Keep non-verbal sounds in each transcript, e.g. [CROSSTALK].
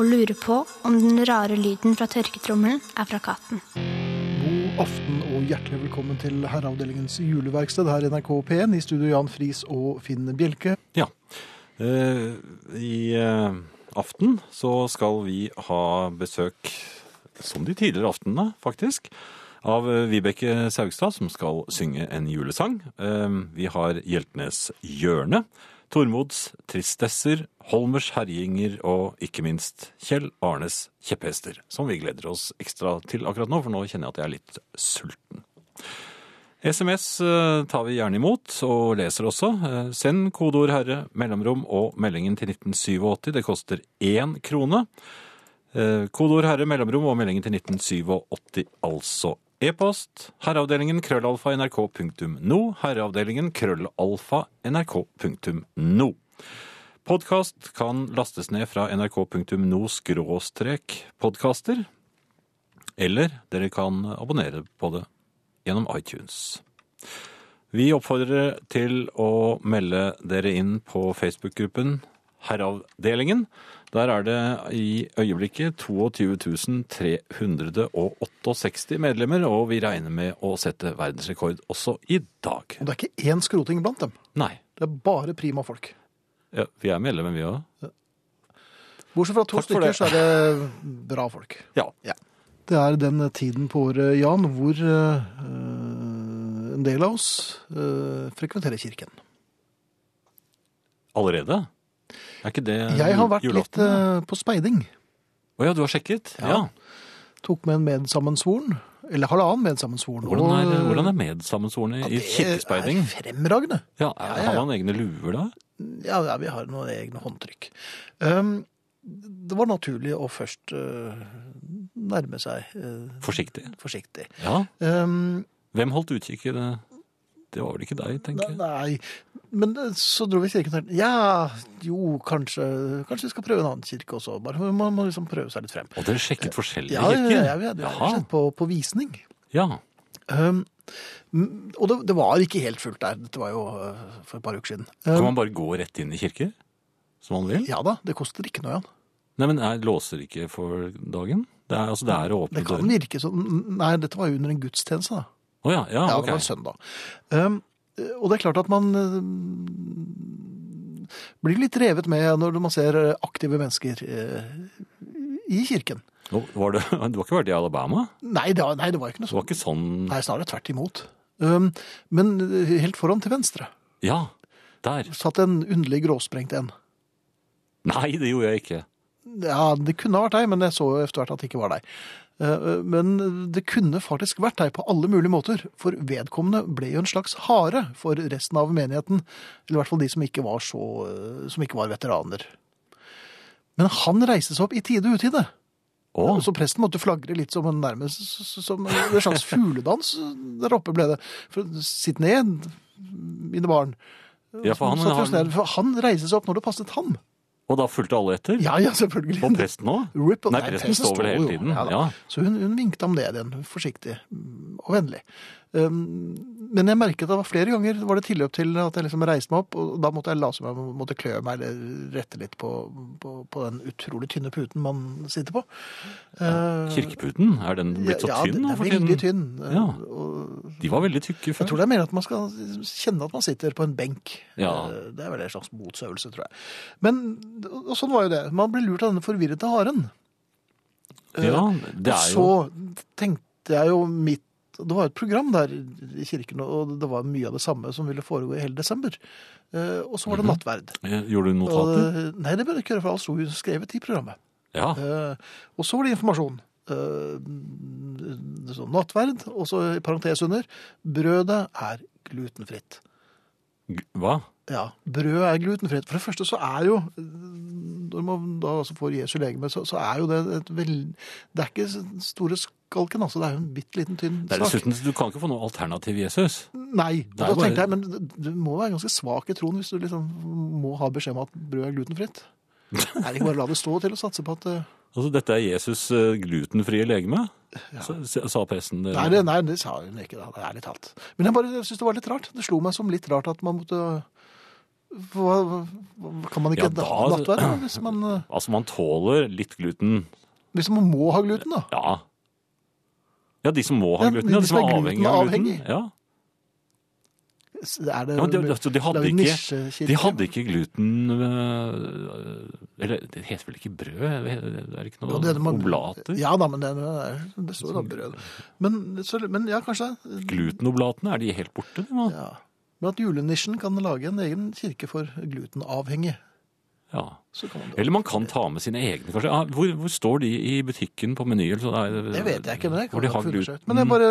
og lurer på om den rare lyden fra tørketrommelen er fra katten. God aften og hjertelig velkommen til Herreavdelingens juleverksted her i NRK P1 i studio Jan Friis og Finn Bjelke. Ja. uh, I uh, aften så skal vi ha besøk, som de tidligere aftenene faktisk, av eh, Vibeke Saugstad, som skal synge en julesang. Uh, vi har Hjeltnes Hjørne, Tormods Tristesser, Holmers herjinger og ikke minst Kjell Arnes kjepphester, som vi gleder oss ekstra til akkurat nå, for nå kjenner jeg at jeg er litt sulten. SMS eh, tar vi gjerne imot, og leser også. Eh, Send kodeord 'herre', mellomrom og meldingen til 1987. Det koster én krone. Eh, Kodeord 'herre', mellomrom og meldingen til 1987, altså. E-post herreavdelingen krøllalfa nrk.no, herreavdelingen krøllalfa nrk.no. Podkast kan lastes ned fra nrk.no skråstrek podkaster, eller dere kan abonnere på det gjennom iTunes. Vi oppfordrer til å melde dere inn på Facebook-gruppen Herreavdelingen. Der er det i øyeblikket 22.368 medlemmer, og vi regner med å sette verdensrekord også i dag. Og det er ikke én skroting blant dem. Nei, Det er bare prima folk. ja, vi er medlemmer vi òg. Bortsett fra to stykker, så er det bra folk. Ja. Det er den tiden på året, Jan, hvor eh, en del av oss eh, frekventerer kirken. Allerede? Er ikke det Jeg har vært julaften, litt uh, på speiding. Å ja, du har sjekket? Ja. Ja. Tok med en medsammensvoren, eller halvannen medsammensvoren. Hvordan er, og- hvordan er medsammensvorene i Det kirkespeiding? er fremragende. Ja, er, ja, Har man egne luer da? Ja, ja, vi har noen egne håndtrykk. Um, det var naturlig å først uh, nærme seg uh, Forsiktig. forsiktig. Ja. Um, Hvem holdt utkikk i det? Det var vel ikke deg, tenker jeg. nei, men uh, så dro vi i kirken tenkte, ja, jo, kanskje, kanskje vi skal prøve en annen kirke også. Bare, man må liksom prøve seg litt frem. Og dere sjekket forskjellige Ja, ja, kirker? ja, vi hadde sett på, på visning. Ja. Um, og det, det var ikke helt fullt der. Dette var jo uh, for et par uker siden. Kan Um, man bare gå rett inn i kirke? Som man vil? ja da, det koster ikke noe, Jan. Nei, men jeg låser ikke for dagen? Det er, altså, det er å åpne Det kan døren. virke som Nei, dette var jo under en gudstjeneste, da. Å ja, ja, Ja, ok. det var en søndag. Um, og det er klart at man uh, blir litt revet med når man ser aktive mennesker uh, i kirken. Nå, var det, [LAUGHS] du har ikke vært i Alabama? Nei, det var, nei, det var ikke noe Det var ikke sånn Nei, snarere tvert imot. Um, men uh, helt foran til venstre Ja, der. satt en underlig gråsprengt en. Nei, det gjorde jeg ikke. Ja, det kunne ha vært deg, men jeg så etter hvert at det ikke var deg. Eh, Men det kunne faktisk vært deg på alle mulige måter, for vedkommende ble jo en slags hare for resten av menigheten, eller i hvert fall de som ikke var, så, eh, som ikke var veteraner. Men han reiste seg opp i tide og utide, Oh. så presten måtte flagre litt som en nærmest som en slags fugledans der oppe ble det. For sitt ned, mine barn. ja, for han, han, han reiste seg opp når det passet ham. Og da fulgte alle etter? Ja, ja, selvfølgelig. Og presten òg? [LAUGHS] Nei, presten står vel hele jo. tiden. Ja. Ja. Så hun, hun vinket ham ned igjen, forsiktig og vennlig. Um, men jeg merket at det var flere ganger var det tilløp til at jeg liksom reiste meg opp, og da måtte jeg lase meg, måtte klø meg eller rette litt på, på, på den utrolig tynne puten man sitter på. Ja, Kirkeputen, er den blitt så ja, tynn den er veldig tynn. Ja. De var veldig tykke før. jeg tror det er mer at man skal kjenne at man sitter på en benk. Ja. Eh, Det er vel en slags motsøvelse, tror jeg. Men og sånn var jo det. Man ble lurt av denne forvirrete haren. Ja, det er jo så tenkte jeg jo mitt Det var et program der i kirken, og det var mye av det samme som ville foregå i hele desember. Eh, Og så var det nattverd. Eh, Gjorde du Og, notater? nei, det bør du ikke gjøre, for alt sto jo skrevet i programmet. Ja. Eh, Og så var det informasjon. Eh, nattverd, og så i parentes under brødet er glutenfritt. Hva? Ja, brød er glutenfritt. For det første så er jo Når man da altså får Jesu legeme, så, så er jo det et veldig Det er ikke store skalken, altså. Det er jo en bitte liten tynn sak. dessuten, Du kan ikke få noe alternativ Jesus. Nei. Da bare- tenkte jeg, men du må være ganske svak i troen hvis du liksom må ha beskjed om at brød er glutenfritt. [LAUGHS] Er det ikke bare å la det stå til å satse på at eh, Altså, Dette er Jesus eh, glutenfrie legeme, Ja. sa presten. det. Nei, det, nei, det sa hun ikke, da. Det litt talt. Men jeg bare syns det var litt rart. Det slo meg som litt rart at man måtte hva, Kan man ikke Ja, da- nattvære hvis man, [CLEARS THROAT] eh, Altså, man tåler litt gluten. hvis man må ha gluten, da? Ja. Ja, de som må ha gluten. Ja, de de som er er avhengig av gluten. Ja. Er det, Ja, de, altså, de, hadde ikke, de hadde ikke gluten øh, Eller det heter vel ikke brød? Det er ikke noe det man- oblater? Ja da, men det, det står da brød. Men, så, men ja, kanskje. Glutenoblatene, er de helt borte? nå? Ja. Men at julenisjen kan lage en egen kirke for glutenavhengige. Ja. Så kan man Eller man kan ta med sine egne, kanskje. Ah, hvor, hvor står de i butikken på Meny? eller Det vet jeg ikke, men det kan de undersøkt. Men det, er bare,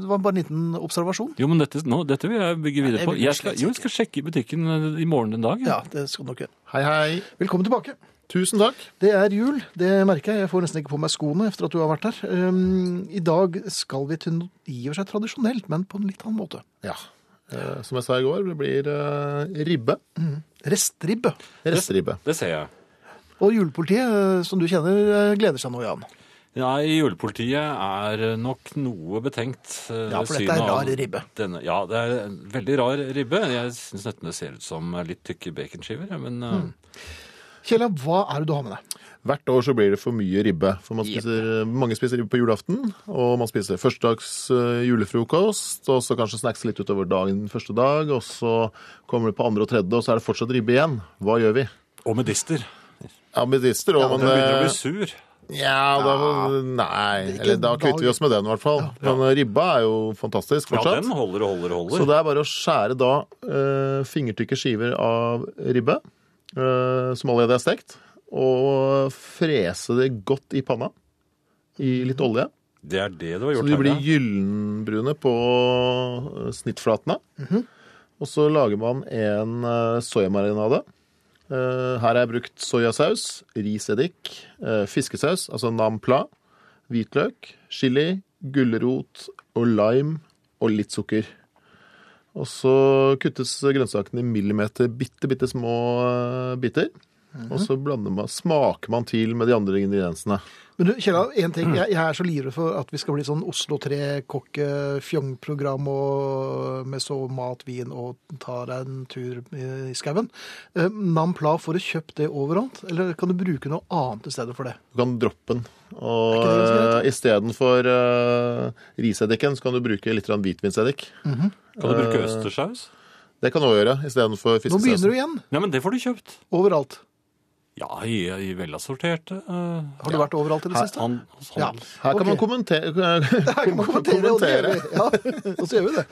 det var bare en liten observasjon. Jo, men dette, nå, dette vil jeg bygge videre på. jeg skal, jo, jeg skal sjekke i butikken eh, i morgen en dag. Ja, det skal du nok gjøre. Hei, hei. Velkommen tilbake. Tusen takk. Det er jul, det merker jeg. Jeg får nesten ikke på meg skoene etter at du har vært her. Um, I dag skal vi til noe i og for seg tradisjonelt, men på en litt annen måte. Ja. Eh, som jeg sa i går, det blir eh, ribbe. Restribbe. Restribbe. Det ser jeg. Og julepolitiet, eh, som du kjenner, gleder seg nå, Jan. Ja, julepolitiet er nok noe betenkt. Ja, for dette er rar ribbe. Denne, ja, det er en veldig rar ribbe. Jeg syns nesten det ser ut som litt tykke baconskiver. ja, Men Hmm. eh, Kjella, hva er det du har med deg? Hvert år så blir det for mye ribbe. For man spiser, mange spiser ribbe på julaften, og man spiser førstedags eh, julefrokost, og så kanskje snacks litt utover dagen første dag, og så kommer det på andre og tredje, og så er det fortsatt ribbe igjen. Hva gjør vi? Og medister. Ja, medister, og Ja, man det begynner å eh, bli sur. Ja, da, nei. Eller da dag- kvitter vi oss med den, i hvert fall. Men eh, ribba er jo fantastisk fortsatt. Ja, den holder og holder og holder. Så det er bare å skjære da uh, fingertykke skiver av ribbe, uh, som allerede er stekt, og frese det godt i panna i litt olje. Det er det du har Så de blir gyllenbrune på eh, snittflatene. Og så lager man en eh, soyamarinade. Eh, Her har jeg brukt soyasaus, riseddik, eh, fiskesaus, altså nampla, hvitløk, chili, gulrot og lime og litt sukker. Og så kuttes grønnsakene i millimeter, bitte, bitte små eh, biter. Og så man, smaker man til med de andre ingrediensene. Men du, Kjella, en ting. Jeg, jeg er så livredd for at vi skal bli sånn Oslo 3-kokke-fjong-program og med så mat, vin og tar deg en tur i skauen. Eh, Nampla, får du kjøpt det overalt, eller kan du bruke noe annet i stedet for det? Du kan droppe den. Og uh, istedenfor uh, riseddiken, så kan du bruke litt hvitvinseddik. Mm -hmm. Kan du bruke østerssaus? Det kan du også gjøre istedenfor Nå begynner du igjen. Ja, men det får du kjøpt. Overalt. Ja, i, i velassorterte uh, Har du vært overalt i det siste? han, han, Ja. Her kan okay. man kommentere, Her kan man kommentere, og [LAUGHS] det gjør vi. Ja, og så gjør vi det.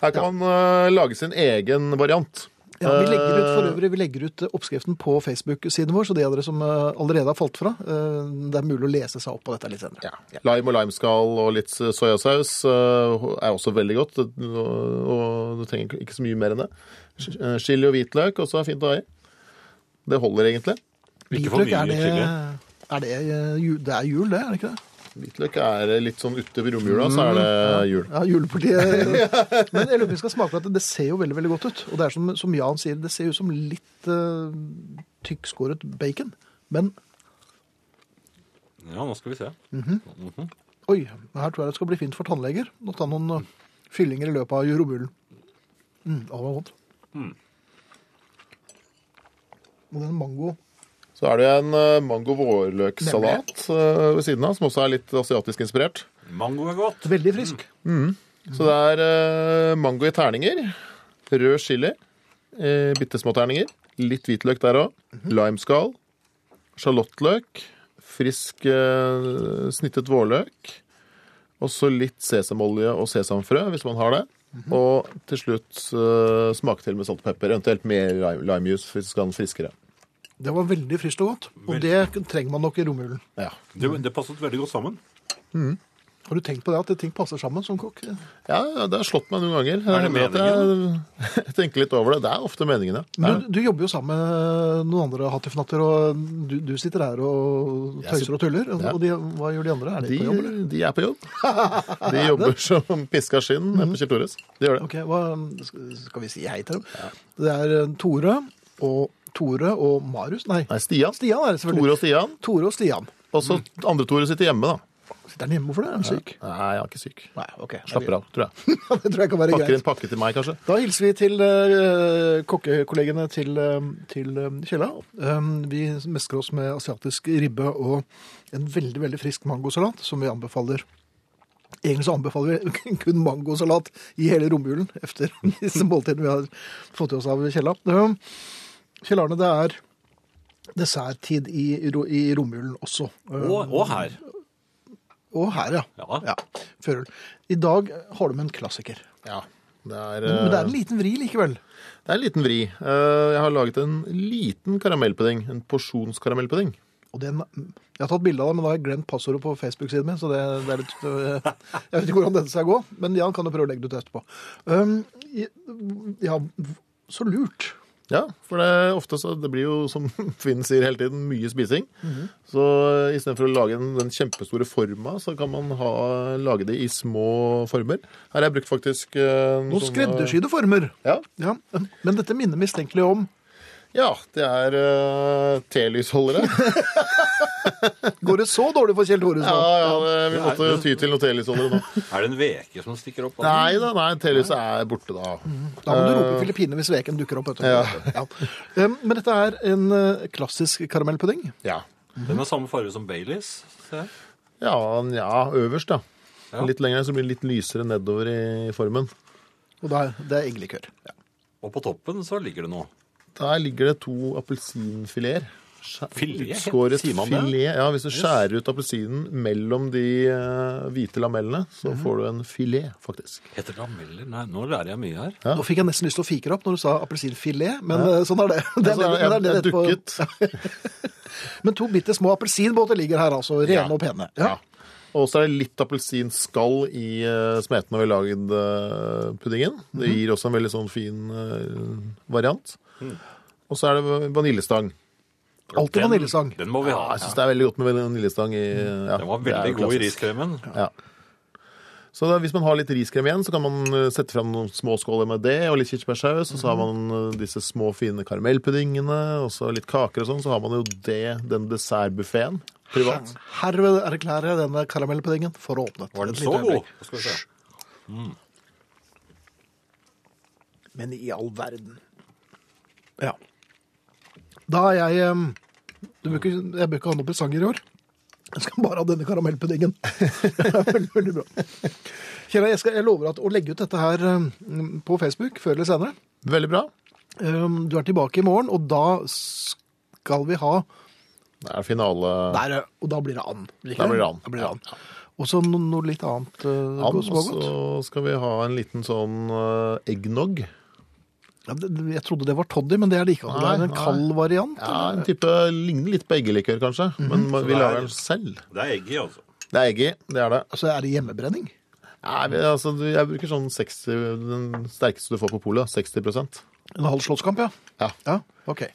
Her kan man uh, [LAUGHS] lage sin egen variant. Ja, vi legger ut for Eh, øvrig, vi legger ut oppskriften på Facebook-siden vår, så de av dere som allerede har falt fra, det er mulig å lese seg opp på dette litt senere. Ja. Lime og limeskall og litt soyasaus uh, er også veldig godt. Og, du trenger ikke så mye mer enn det. Chili og hvitløk også er fint å ha i. Det holder egentlig. Hvitløk, er det, er det, jul, det er jul, det, er det ikke det? Hvitløk er litt sånn utover romjula, så er det jul. Ja, julepartiet. [LAUGHS] Men jeg lurer på om vi skal smake på at det ser jo veldig veldig godt ut. Og det er som, som Jan sier, det ser ut som litt uh, tykkskåret bacon. Men Ja, nå skal vi se. oi, her tror jeg det skal bli fint for tannleger å ta noen uh, fyllinger i løpet av romjulen. Mm, det var godt. Og den mango Så er det en uh, mango vårløksalat uh, ved siden av, som også er litt asiatisk inspirert. Mango er godt. Veldig frisk. Så det er uh, mango i terninger, rød chili, bitte små terninger, litt hvitløk der òg, limeskall, sjalottløk, frisk snittet vårløk, og så litt sesamolje og sesamfrø, hvis man har det. Og til slutt uh, smake til med salt og pepper, eventuelt mer lime- limejuice hvis man skal ha den friskere. Det var veldig friskt og godt. Og det trenger man nok i romjulen. Ja. Det, det passet veldig godt sammen. Har du tenkt på det, at ting passer sammen som kokk? Ja, ja, det har slått meg noen ganger. Er det meningen? Jeg, [LAUGHS] jeg tenker litt over det. Det er ofte meningen, ja. Men du, du jobber jo sammen med noen andre hattifnatter, og du, du sitter her og tøyser og tuller. Ja. Og de, hva gjør de andre? Er de, De, på jobb, eller? de er på jobb. De [LAUGHS] jobber som piska skinn nede på Kjell Tores. De gjør det. Ok, hva, Skal vi si hei til dem? Det er Tore og Tore og Marius Nei, Nei, Stian. Stian er det selvfølgelig. Tore og Stian. Tore og Stian. Og så andre Tore sitter hjemme, da. Sitter han hjemme? Hvorfor det? Er han syk? Nei, jeg er ikke syk. Nei, ok. Slapper av, tror jeg. [LAUGHS] det tror jeg kan være Pakker greit. en pakke til meg, kanskje. Da hilser vi til uh, kokkekollegene til, uh, til uh, Kjella. Um, vi mesker oss med asiatisk ribbe og en veldig, veldig frisk mangosalat, som vi anbefaler. Egentlig så anbefaler vi [LAUGHS] kun mangosalat i hele romjulen [LAUGHS] etter disse måltidene vi har fått i oss av Kjella. Um, Kjell Arne, det er desserttid i, i romjulen også. Og, og her. og her, ja. Ja. ja. I dag har du med en klassiker. Ja. Det er, Men, men det er en eh, liten vri likevel. det er en liten vri. Eh, Jeg har laget en liten karamellpudding. En porsjonskaramellpudding. Og den, jeg har tatt bilde av det, men da har jeg glemt passordet på Facebook-siden min. så det, det er litt, [LAUGHS] Jeg vet ikke hvordan dette skal gå, men Jan kan jo prøve å legge det ut etterpå. Um, ja, så lurt. Ja, for det ofte så det blir jo, som [LAUGHS] Finn sier hele tiden, mye spising. Mhm. Så istedenfor å lage den, den kjempestore forma, så kan man ha, lage det i små former. Her har jeg brukt faktisk eh, Noen skreddersydde former. Ja, Ja, men dette minner mistenkelig om ja, det er uh, telysholdere. [LAUGHS] Går det så dårlig for Kjell Tore? Ja, ja, det, vi måtte ty til noen telysholdere nå. Er det en veke som stikker opp? Nei da, nei, telyset er borte da. Da må du rope Filippinene hvis veken dukker opp. Ja. Ja. Um, men dette er en øh, klassisk karamellpudding. Ja. Den har samme farge som Baileys. Ja, ja, øverst da. Ja. Litt lenger så blir det litt lysere nedover i formen. Og det er, det er eggelikør. Ja. Og på toppen så ligger det noe. Der ligger det to appelsinfileter. Utskåret Sier man det? filet. Ja, hvis du skjærer ut appelsinen mellom de eh, hvite lamellene, så Mhm. får du en filet, faktisk. Heter det lameller? Nei, nå lærer jeg mye her. Ja. Nå fikk jeg nesten lyst til å fikre opp når du sa appelsinfilet, men ja. sånn er det. det, er Altså, det, jeg, men det er jeg dukket. [LAUGHS] Men to bitte små appelsinbåter ligger her, altså. Rene Ja. og pene. Ja. Og så er det litt appelsinskall i uh, smeten når vi har lagd uh, puddingen. Mhm. Det gir også en veldig sånn fin uh, variant. Og så er det vaniljestang. Alltid Den- vaniljestang. Den må vi Ja, ha. jeg syns det er veldig godt med vaniljestang i ja, Den var det er veldig jo god i klassisk. riskremen. Ja. Så da, hvis man har litt riskrem igjen, så kan man eh, sette fram noen små skåler med det, og litt kirsebærsaus, og så har man eh, disse små, fine karamellpuddingene, og så litt kaker og sånn, så har man jo det, den dessertbuffeen privat. Herved erklærer jeg denne karamellpuddingen for åpnet. Var den Et så øyeblikk. god? Skal vi se. Men i all verden. Ja. Da er jeg du bør ikke, Jeg bør ikke ha noen presanger i år. Jeg skal bare ha denne karamellpuddingen. [LAUGHS] Veldig, veldig bra. Kjell, jeg, skal, jeg lover at å legge ut dette her på Facebook før eller senere. Veldig bra. Du er tilbake i morgen, og da skal vi ha Det er finale Der, og da blir det and. Da blir det det? and. Da blir det and. Og så no, noe litt annet uh, and, og så skal vi ha en liten sånn uh, eggnog. Jeg trodde det var toddy, men det er det ikke. Det er en nei. kald variant. Ja, en type ligner litt på eggelikør, kanskje, men vi det er- lager den selv. Det er egg i, altså. Det er egg i, det er det. Altså, er det hjemmebrenning? Nei, altså, jeg bruker sånn 60, den sterkeste du får på polet, 60% En halv slåsskamp, ja? Ja. Ja, ok.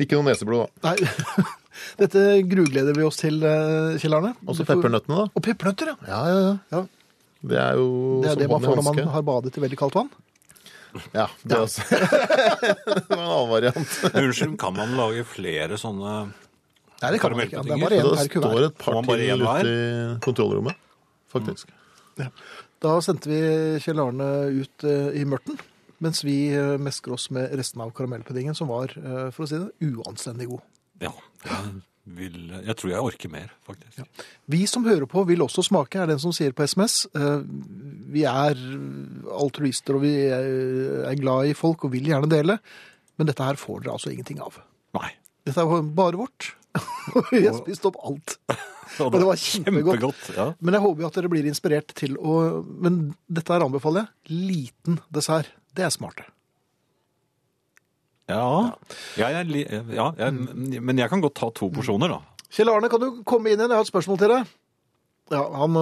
Ikke noe neseblod, da. Nei, [LAUGHS] dette grugleder vi oss til, eh, Kjell Arne. Og så peppernøttene, da. Og peppernøtter, ja. Ja, ja, ja. ja. Det er jo Det er som det man får når man har badet i veldig kaldt vann. Ja, det også. [LAUGHS] det var en annen variant. Unnskyld, kan man lage flere sånne Nei, det kan man ikke. Det er bare én Det per står kuvert. et par Får man til ute i kontrollrommet, faktisk. Da sendte vi Kjell Arne ut eh, i mørten, mens vi eh, mesker oss med resten av karamellpuddingen, som var, eh, for å si det, uanstendig god. Ja. Vil, jeg tror jeg orker mer, faktisk. Vi som hører på, vil også smake, er den som sier på SMS. eh, Vi er altruister, og vi er glad i folk og vil gjerne dele. Men dette her får dere altså ingenting av. Nei. Dette er bare vårt. [LAUGHS] Vi har spist opp alt. [LAUGHS] Og det var kjempegodt. Kjempegodt, ja. Men jeg håper jo at dere blir inspirert til å Men dette her anbefaler jeg. Liten dessert. Det er smarte. Ja, ja, jeg, ja jeg, men jeg kan godt ta to porsjoner, da. Kjell Arne, kan du komme inn igjen? Jeg har et spørsmål til deg. Ja, han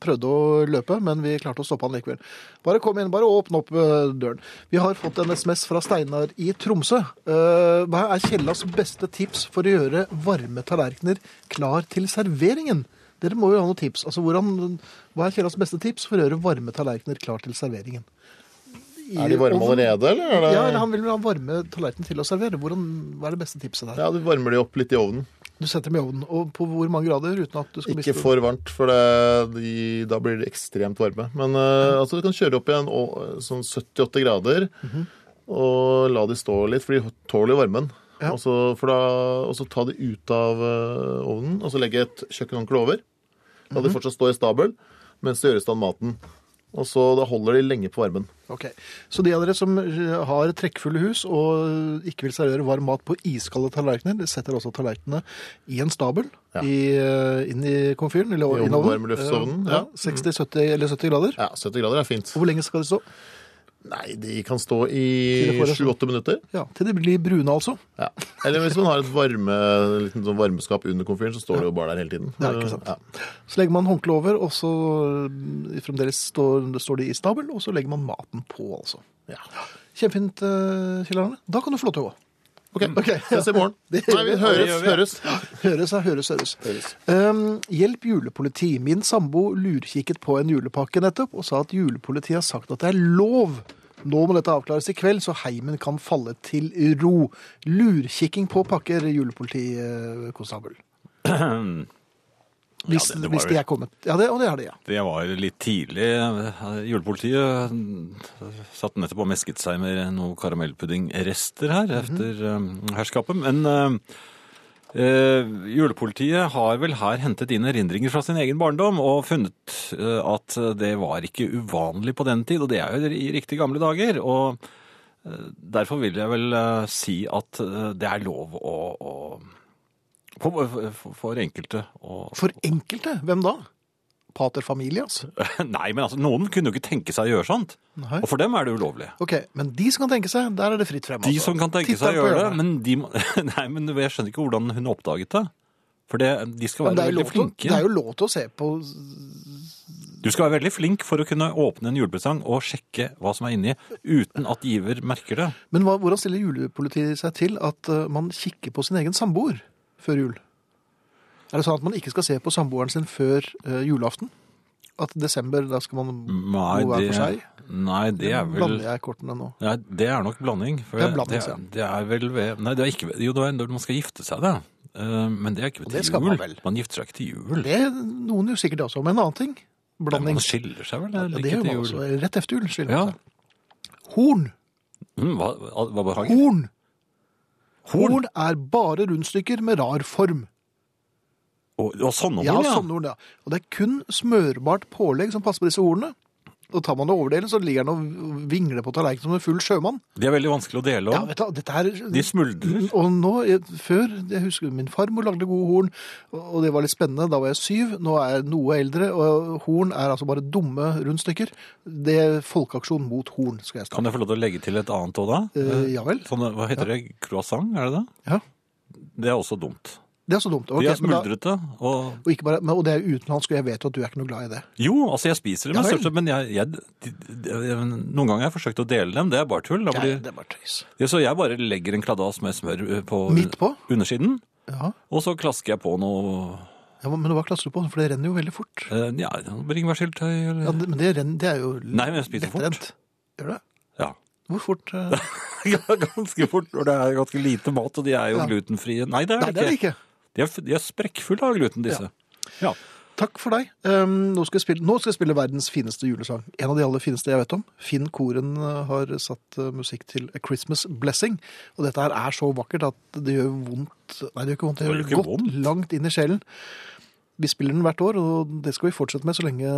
prøvde å løpe, men vi klarte å stoppe han likevel. Bare kom inn, bare åpne opp øh, døren. Vi har fått en SMS fra Steinar i Tromsø. Eh, Hva er Kjellas beste tips for å gjøre varme tallerkener klar til serveringen? Dere må jo ha noen tips. Altså, hvordan, hva er Kjellas beste tips for å gjøre varme tallerkener klar til serveringen? I Er de varme ovnen? allerede, eller? Er det... Ja, eller han vil ha varme tallerkener til å servere. Hvordan, hva er det beste tipset der? Ja, du varmer de opp litt i ovnen. Du setter dem i ovnen. Og på hvor mange grader? uten at du skal Ikke miste- for varmt, for det, de, da blir de ekstremt varme. Men uh, altså, du kan kjøre opp i en sånn 78 grader Mhm. og la de stå litt, for de tåler jo varmen. Ja. Og, så, for da, og så ta de ut av eh, ovnen, og så legge et kjøkkenhåndkle over. La Mhm. de fortsatt stå i stabel mens det gjør i stand maten. Og så da holder de lenge på varmen. Ok, Så de av dere som eh, har trekkfulle hus og ikke vil servere varm mat på iskalde tallerkener, de setter også tallerkenene i en stabel Ja. i, eh, inn i komfyren, eller I ovnen. Eh, ja. 60-70 eller 70 grader. Ja, 70 grader er fint. Og hvor lenge skal de stå? Nei, de kan stå i sju-åtte minutter. Ja, Til de blir brune, altså. Ja. Eller hvis man har et varme, liten sånn varmeskap under komfyren, så står det jo bare der hele tiden. Ja, ikke sant. Ja. Så legger man håndkleet over, og så eh, fremdeles står, står de i stabel, og så legger man maten på, altså. Ja. Kjempefint, eh, Kjell Arne. Da kan du få lov til å gå. Ok, okay. ses i morgen. Det [LAUGHS] Nei, vi høres. vi. høres, høres. Høres, høres, høres. Um, hjelp julepoliti. Min sambo lurkikket på en julepakke nettopp og sa at julepolitiet har sagt at det er lov. Nå må dette avklares i kveld, så heimen kan falle til ro. Lurkikking på pakker, julepolitikonstabel. [CLEARS THROAT] Hvis, Ja, det- det hvis de er kommet. Ja, det, og det er det, ja. Det var litt tidlig. Julepolitiet mm, satt nettopp og mesket seg med noe karamellpuddingrester her etter um, herskapet. Men uh, uh, julepolitiet har vel her hentet inn erindringer fra sin egen barndom og funnet uh, at det var ikke uvanlig på den tid, og det er jo i riktig gamle dager. Og eh, derfor vil jeg vel eh, si at eh, det er lov å, å for, for, for enkelte Og, For enkelte, hvem da? Pater familias? [LAUGHS] Nei, men altså, noen kunne jo ikke tenke seg å gjøre sånt. Nei. Og for dem er det ulovlig. Ok, men de som kan tenke seg, der er det fritt frem. De altså. som kan tenke Titt seg å gjøre det, men de [LAUGHS] Nei, men jeg skjønner ikke hvordan hun oppdaget det. For det, de skal være veldig flinke. Å, det er jo lov til å se på Du skal være veldig flink for å kunne åpne en julepresang og sjekke hva som er inni, uten at giver merker det. Men hva, hvordan stiller julepolitiet seg til at eh, man kikker på sin egen samboer før jul? Er det sånn at man ikke skal se på samboeren sin før eh, julaften? At desember, da skal man Nei, bo hver for seg? nei, det er vel Blander jeg kortene nå? Nei, det er nok blanding. Det er blanding, det, ja. det er vel ved Nei, det er ikke ved Jo, det er når man skal gifte seg, det. Uh, Men det er ikke Og til skal jul. man vel. Man gifter seg ikke til jul. Det er noen gjør sikkert også, men en annen ting. Blanding. Man skiller seg vel Ja, det gjør man også. Rett efter jul skiller Ja. man seg. Horn. Mm, hva, hva behager? Horn. Horn? Er bare rundstykker med rar form. Og, og sånne Ja, horn, ja. sånne horn, ja. Og det er kun smørbart pålegg som passer på disse hornene. Og tar man det overdelen, så ligger den og vingler på tallerkenen som en full sjømann. De er veldig vanskelig å dele Ja, vet du, dette er... De smuldrer. Og nå, jeg- før, jeg husker min farmor lagde gode horn, og det var litt spennende. Da var jeg syv, nå er jeg noe eldre, og horn er altså bare dumme rundstykker. Det er folkeaksjon mot horn, skal jeg Kan jeg få lov til å legge til et annet òg, da? Eh, ja vel. Sånn, hva heter det? Croissant, er det det? Ja, Det er også dumt. Det er så dumt. Okay, De er smuldrete. Og Og, bare, men, og det er utenlandsk, og jeg vet jo at du er ikke noe glad i det. jo, altså jeg spiser dem, Ja største, men jeg, jeg, de, de, noen ganger har jeg forsøkt å dele dem. Det er bare tull. Da Ja, det er bare tøys. Ja, så jeg bare legger en kladas med smør eh, på, Midt på? undersiden, Ja. og så klasker jeg på noe ja, men hva klasser du på? For det renner jo veldig fort. eh, Ja, bringebærsyltetøy eller Ja, men det, renner, det er jo Nei, men jeg spiser fort. lettrent. Gjør det? Ja. Hvor fort? [LAUGHS] Uh... Ganske fort når det er ganske lite mat, og de er jo glutenfrie. Nei, det er det ikke. De er, de er sprekkfulle av gluten, disse. Ja. Takk for deg. Um, nå, skal spille, nå skal jeg spille verdens fineste julesang. En av de aller fineste jeg vet om. Finn Koren uh, har satt uh, musikk til A Christmas Blessing. Og dette her er så vakkert at det gjør vondt Nei, det gjør ikke vondt. Det Det gjør det godt vondt. langt inn i sjelen. Vi spiller den hvert år, og det skal vi fortsette med så lenge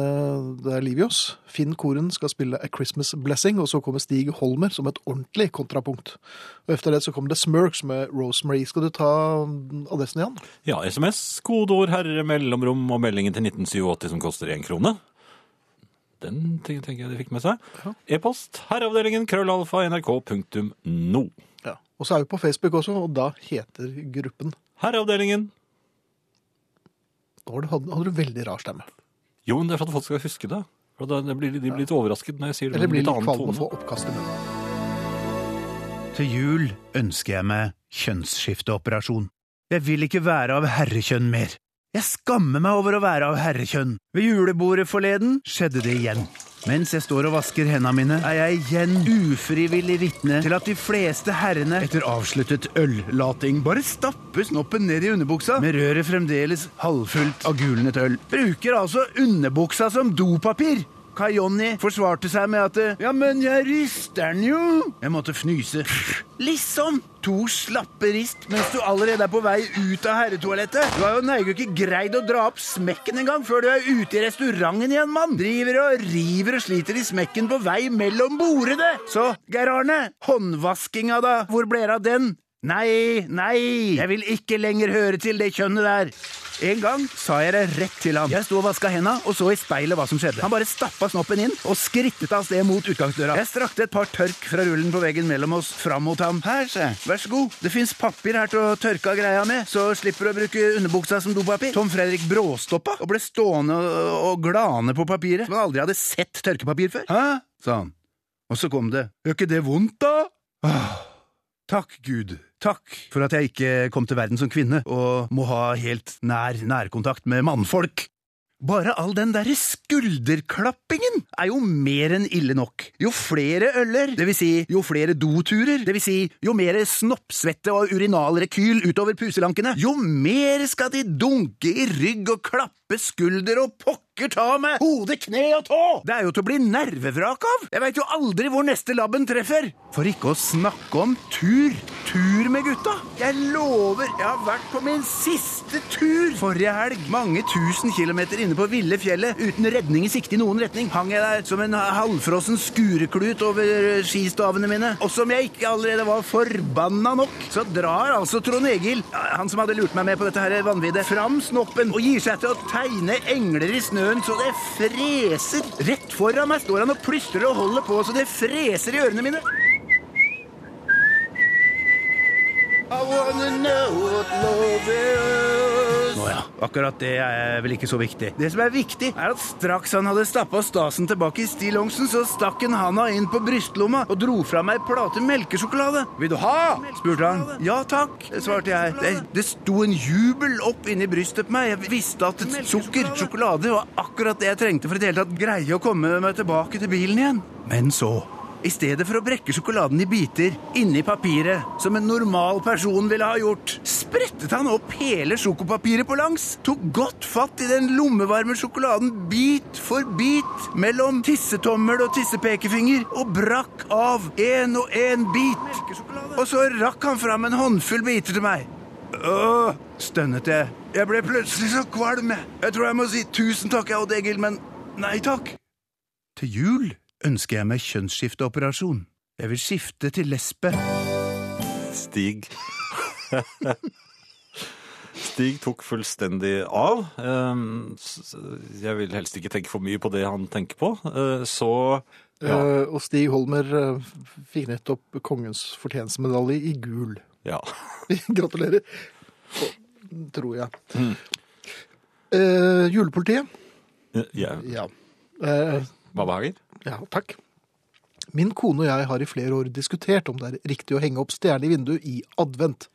det er liv i oss. Finn Koren skal spille A Christmas Blessing, og så kommer Stig Holmer som et ordentlig kontrapunkt. Og efter det så kommer det Smirks med Rosemary. Skal du ta adressen igjen? ja, SMS, kodeord herre, mellomrom og meldingen til 1987 som koster én krone. Den tenker jeg de fikk med seg. E-post herreavdelingen krøllalfa nrk.no. Ja. Og så er vi på Facebook også, og da heter gruppen Herreavdelingen. Da hadde, hadde du veldig rar stemme. Jo, men det er for at folk skal huske det. Og da de blir, de blir litt overrasket når jeg sier det. Eller blir litt litt kvalm og får få oppkast i munnen. Til jul ønsker jeg meg kjønnsskifteoperasjon. Jeg vil ikke være av herrekjønn mer. Jeg skammer meg over å være av herrekjønn. Ved julebordet forleden skjedde det igjen. Mens jeg står og vasker hendene mine, er jeg igjen ufrivillig vitne til at de fleste herrene etter avsluttet øllating bare stapper snoppen ned i underbuksa med røret fremdeles halvfullt av gulnet øl. Bruker altså underbuksa som dopapir. Kai Jonny forsvarte seg med at Ja, men jeg rister den jo. Jeg måtte fnyse. Liksom. To slappe rist mens du allerede er på vei ut av herretoalettet. Du har jo neigo ikke greid å dra opp smekken engang før du er ute i restauranten igjen, mann. Driver og river og sliter i smekken på vei mellom bordene. Så, Geir Arne, håndvaskinga da, hvor ble det av den? Nei, nei, jeg vil ikke lenger høre til det kjønnet der. En gang sa jeg det rett til ham. Jeg sto og vaska henda og så i speilet hva som skjedde. Han bare stappa snoppen inn og skrittet av sted mot utgangsdøra. Jeg strakte et par tørk fra rullen på veggen mellom oss fram mot ham. Her, se, vær så god. Det fins papir her til å tørke av greia med, så slipper du å bruke underbuksa som dopapir. Tom Fredrik bråstoppa og ble stående og, glane på papiret som han aldri hadde sett tørkepapir før. Hæ? sa han. Og så kom det. Gjør ikke det vondt, da? Åh. Takk, Gud. Takk for at jeg ikke kom til verden som kvinne og må ha helt nær nærkontakt med mannfolk. Bare all den derre skulderklappingen er jo mer enn ille nok. Jo flere øller, det vil si jo flere doturer, det vil si jo mer snoppsvette og urinalrekyl utover puselankene, jo mer skal de dunke i rygg og klappe skulder og pokker ta med hode, kne og tå! Det er jo til å bli nervevrak av! Jeg veit jo aldri hvor neste labben treffer! For ikke å snakke om tur. Tur med gutta. Jeg lover, jeg har vært på min siste tur forrige helg. Mange tusen kilometer inne på ville fjellet uten redning i sikte i noen retning. Hang jeg der som en halvfrossen skureklut over skistavene mine. Og som jeg ikke allerede var forbanna nok, så drar altså Trond Egil, han som hadde lurt meg med på dette her vanviddet, fram snoppen og gir seg til å tegne engler i snøen så det freser. Rett foran meg står han og plystrer og holder på så det freser i ørene mine. I wanna know what love is. Akkurat det er vel ikke så viktig. Det som er viktig, er at straks han hadde stappa stasen tilbake i stillongsen, så stakk han handa inn på brystlomma og dro fra meg plate melkesjokolade. Vil du ha? spurte han. Ja takk, svarte jeg. Det, det sto en jubel opp inni brystet på meg. Jeg visste at sukker, sjokolade, var akkurat det jeg trengte for i det hele tatt greie å komme meg tilbake til bilen igjen. Men så i stedet for å brekke sjokoladen i biter inni papiret, som en normal person ville ha gjort, sprettet han opp hele sjokopapiret på langs, tok godt fatt i den lommevarme sjokoladen bit for bit mellom tissetommel og tissepekefinger, og brakk av en og en bit. Og så rakk han fram en håndfull biter til meg. Åh, stønnet jeg. Jeg ble plutselig så kvalm. Jeg tror jeg må si tusen takk, jeg, Odd Egil, men nei takk. Til jul ønsker jeg meg kjønnsskifteoperasjon. Jeg vil skifte til lesbe. Stig [LAUGHS] Stig tok fullstendig av. Ehm, Jeg vil helst ikke tenke for mye på det han tenker på. Eh, Så ja. Eh, og Stig Holmer eh, fikk nettopp kongens fortjenstmedalje i gul. ja. [LAUGHS] Gratulerer. Tror jeg. Mm. Eh, julepolitiet? ja. Ja. Eh, Hva behager? Ja, takk. Min kone og jeg har i flere år diskutert om det er riktig å henge opp stjerne i vinduet i advent.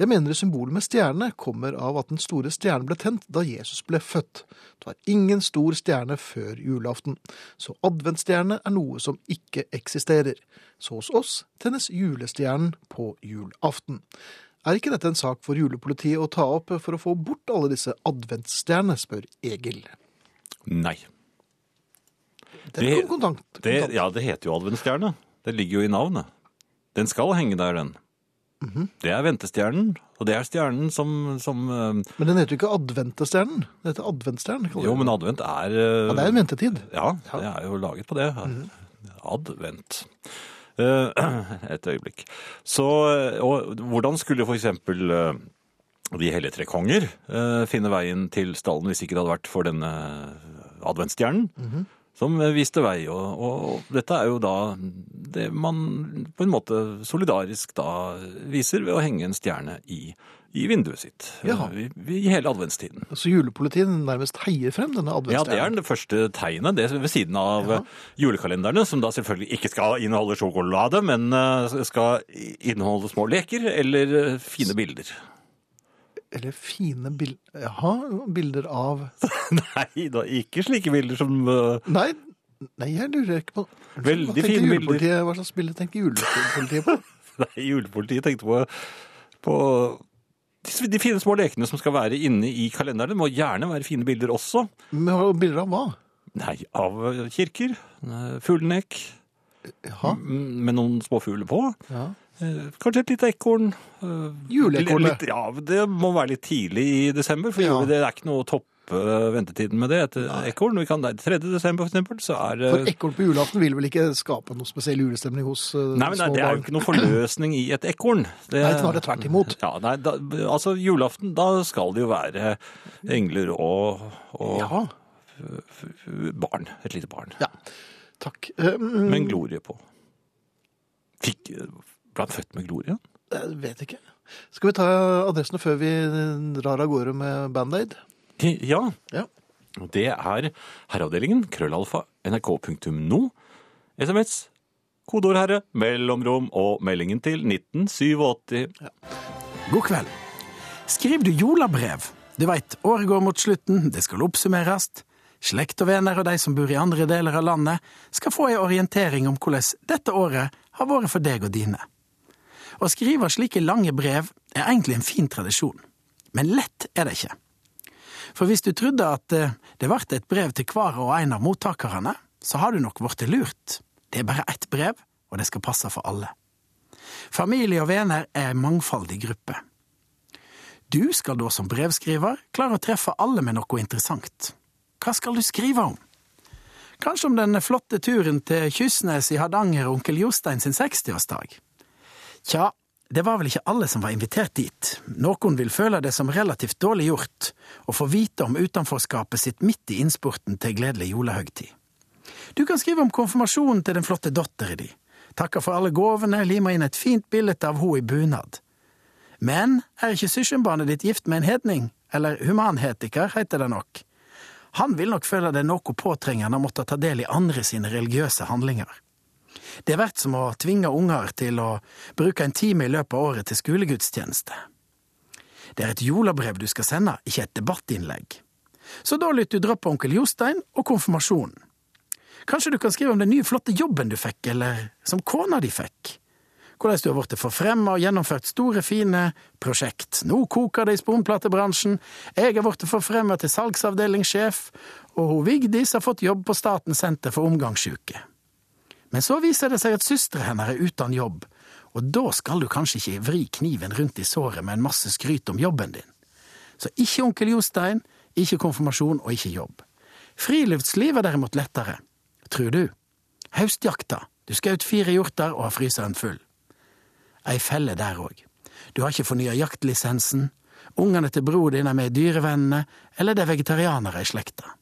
Jeg mener symbolet med stjerne kommer av at den store stjernen ble tent da Jesus ble født. Det var ingen stor stjerne før julaften, så adventstjerne er noe som ikke eksisterer. Så hos oss tennes julestjernen på julaften. Er ikke dette en sak for julepolitiet å ta opp for å få bort alle disse adventsstjernene, spør Egil. Nei. Det Det- er kontant. Det, ja, det heter jo adventsstjerne. Det ligger jo i navnet. Den skal henge der, den. Mhm. Det er ventestjernen, og det er stjernen som, som eh, Men den heter jo ikke adventestjernen. Den heter adventstjernen. Jo, men advent er eh, ja, det er en ventetid. Ja, det er jo laget på det. Advent. Eh, [CLEARS THROAT] Et øyeblikk. Så, og hvordan skulle for eksempel de hellige tre konger finne veien til stallen hvis ikke det hadde vært for denne adventsstjernen? Som eh, viste vei, og, og dette er jo da det man på en måte solidarisk da viser ved å henge en stjerne i i vinduet sitt Ja. eh, i, i hele adventstiden. Så julepolitiet nærmest heier frem denne Ja, det er adventsstjernen. det første tegnet, det ved siden av ja. julekalenderne, som da selvfølgelig ikke skal inneholde sjokolade, men eh, skal inneholde små leker eller eh, fine bilder. Eller fine bilder Jaha, bilder av [LAUGHS] Nei, da, ikke slike bilder som uh... Nei, nei jeg lurer ikke på Veldig Hva fine bilder. Hva slags bilde tenkte julepolitiet på? [LAUGHS] Nei, julepolitiet tenkte på, på de, de fine små lekene som skal være inne i kalenderen. Det må gjerne være fine bilder også. Men Bilder av hva? Nei, av eh, kirker, Fuglenekk. fuglenek, mm, med noen små fugler på. Ja. Eh, Kanskje et lite ekorn. eh, Juleekornet. Ja, det må være litt tidlig i desember, for Ja. det er ikke noe å toppe ventetiden med det Et ekorn. Vi kan, 3. desember for eksempel, så er For ekorn på julaften vil vel ikke skape noe spesiell julestemning hos Nei, men nei, små det er jo ikke noe forløsning i et ekorn. Det, Nei, snarere tvert imot. Ja, nei, da, altså julaften, da skal det jo være engler og, og Ja, barn. Et lite barn. ja. Takk. Um, Med en glorie på. Fikk, ble han født med glorie? Jeg vet ikke. Skal vi ta adressene før vi drar av gårde med Band-Aid? Ja. Ja. Det er herreavdelingen, krøllalfa, nrk.no, SMS, kodeord herre, mellomrom og meldingen til 1987. God kveld. Skriv du jolabrev? Du veit, året går mot slutten, det skal oppsummeres. Slekt og venner og de som bor i andre deler av landet, skal få ei orientering om hvordan dette året har vært for deg og dine. Å skrive slike lange brev er egentlig en fin tradisjon, men lett er det ikke. For hvis du trodde at eh, det ble et brev til hver og en av mottakerne, så har du nok blitt lurt. Det er bare ett brev, og det skal passe for alle. Familie og venner er en mangfoldig gruppe. Du skal da som brevskriver klare å treffe alle med noe interessant. Hva skal du skrive om? Kanskje om den flotte turen til Kystnes i Hardanger og onkel Jostein sin 60-årsdag? Tja, det var vel ikke alle som var invitert dit. Noen vil føle det som relativt dårlig gjort å få vite om utenforskapet sitt midt i innspurten til gledelig julehøgtid. Du kan skrive om konfirmasjonen til den flotte dattera di, takke for alle gavene, lime inn et fint bilde av ho i bunad. Men er ikke søskenbarnet ditt gift med en hedning, eller humanhetiker, heter det nok? Han vil nok føle det noe påtrengende å måtte ta del i andre sine religiøse handlinger. Det blir som å tvinge unger til å bruke en time i løpet av året til skolegudstjeneste. Det er et julebrev du skal sende, ikke et debattinnlegg. Så da lytter du droppe onkel Jostein og konfirmasjonen. Kanskje du kan skrive om den nye flotte jobben du fikk, eller som kona di fikk. Hvordan du har blitt forfremma og gjennomført store, fine prosjekt. Nå koker det i sponplatebransjen, jeg har blitt forfremma til salgsavdelingssjef, og hun Vigdis har fått jobb på Statens senter for omgangssyke. Men så viser det seg at søstera hennes er uten jobb, og da skal du kanskje ikke vri kniven rundt i såret med en masse skryt om jobben din. Så ikke onkel Jostein, ikke konfirmasjon og ikke jobb. Friluftsliv er derimot lettere, tror du. Høstjakta, du skjøt fire hjorter og har fryseren full. Ei felle der òg. Du har ikke fornya jaktlisensen, ungene til bror din er med Dyrevennene, eller det er vegetarianere i slekta.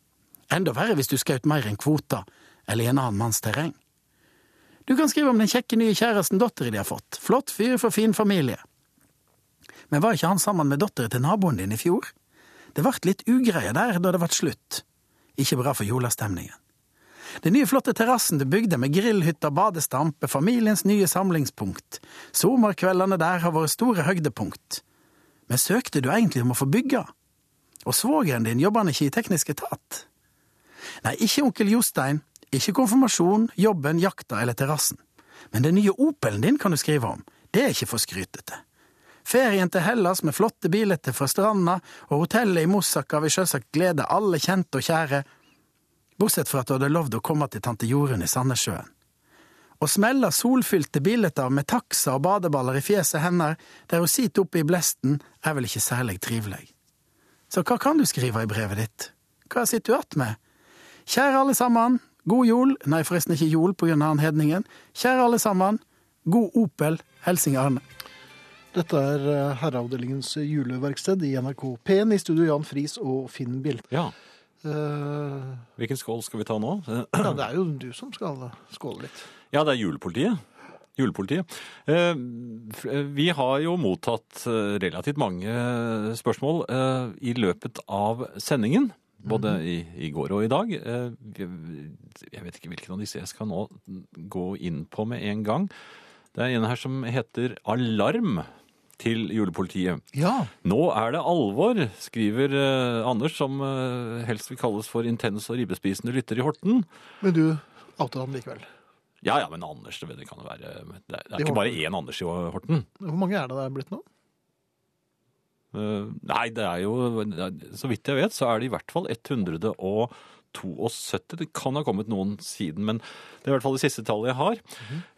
Enda verre hvis du skjøt mer enn kvota, eller i en annen manns terreng. Du kan skrive om den kjekke nye kjæresten datteren de har fått, flott fyr for fin familie. Men var ikke han sammen med datteren til naboen din i fjor? Det vart litt ugreie der da det vart slutt. Ikke bra for julestemningen. Den nye flotte terrassen du bygde med grillhytter, badestamp er familiens nye samlingspunkt. Sommerkveldene der har vært store høydepunkt. Men søkte du egentlig om å få bygge? Og svogeren din jobber han ikke i teknisk etat? Nei, ikke onkel Jostein, ikke konfirmasjon, jobben, jakta eller terrassen. Men den nye Opelen din kan du skrive om, det er ikke for skrytete. Ferien til Hellas med flotte biletter fra stranda og hotellet i Moussaka vil selvsagt glede alle kjente og kjære, bortsett fra at du hadde lovd å komme til tante Jorunn i Sandnessjøen. Å smelle solfylte billetter med taxa og badeballer i fjeset hennes der hun sitter oppe i blesten, er vel ikke særlig trivelig. Så hva kan du skrive i brevet ditt? Hva sitter du igjen med? Kjære alle sammen, god jul, nei forresten ikke jul på grunn av anhedningen, kjære alle sammen, god Opel, Helsing Arne. Dette er eh, Herreavdelingens juleverksted i NRK P1 i studio Jan Friis og Finn Bild. Ja. Uh, Hvilken skål skal vi ta nå? [CLEARS THROAT] ja, det er jo du som skal skåle litt. Ja, det er julepolitiet. Julepolitiet. Eh, Vi har jo mottatt relativt mange spørsmål eh, i løpet av sendingen. Både i, i går og i dag. Eh, Jeg vet ikke hvilken av disse jeg skal nå gå inn på med en gang. Det er en her som heter Alarm til julepolitiet. Ja, Nå er det alvor, skriver eh, Anders, som eh, helst vil kalles for intens og ribbespisende lytter i Horten. men du outet ham likevel. Ja, ja, men Anders, det kan jo være Det er, det er ikke bare én Anders i Horten. Hvor mange er det det er blitt nå? Eh, nei, det er jo Så vidt jeg vet, så er det i hvert fall 172. Det kan ha kommet noen siden, men det er i hvert fall det siste tallet jeg har.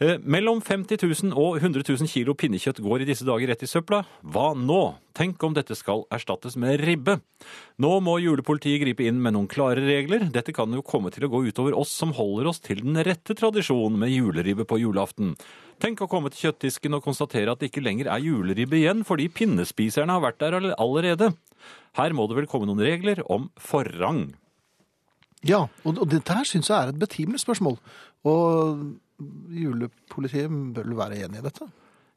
Eh, mellom 50 000 og 100 000 kilo pinnekjøtt går i disse dager rett i søpla. Hva nå? Tenk om dette skal erstattes med ribbe. Nå må julepolitiet gripe inn med noen klare regler. Dette kan jo komme til å gå utover oss som holder oss til den rette tradisjonen med juleribbe på julaften. Tenk å komme til kjøttdisken og konstatere at det ikke lenger er juleribbe igjen fordi pinnespiserne har vært der allerede. Her må det vel komme noen regler om forrang. Ja, og, og dette her syns jeg er et betimelig spørsmål. Og julepolitiet bør være enig i dette?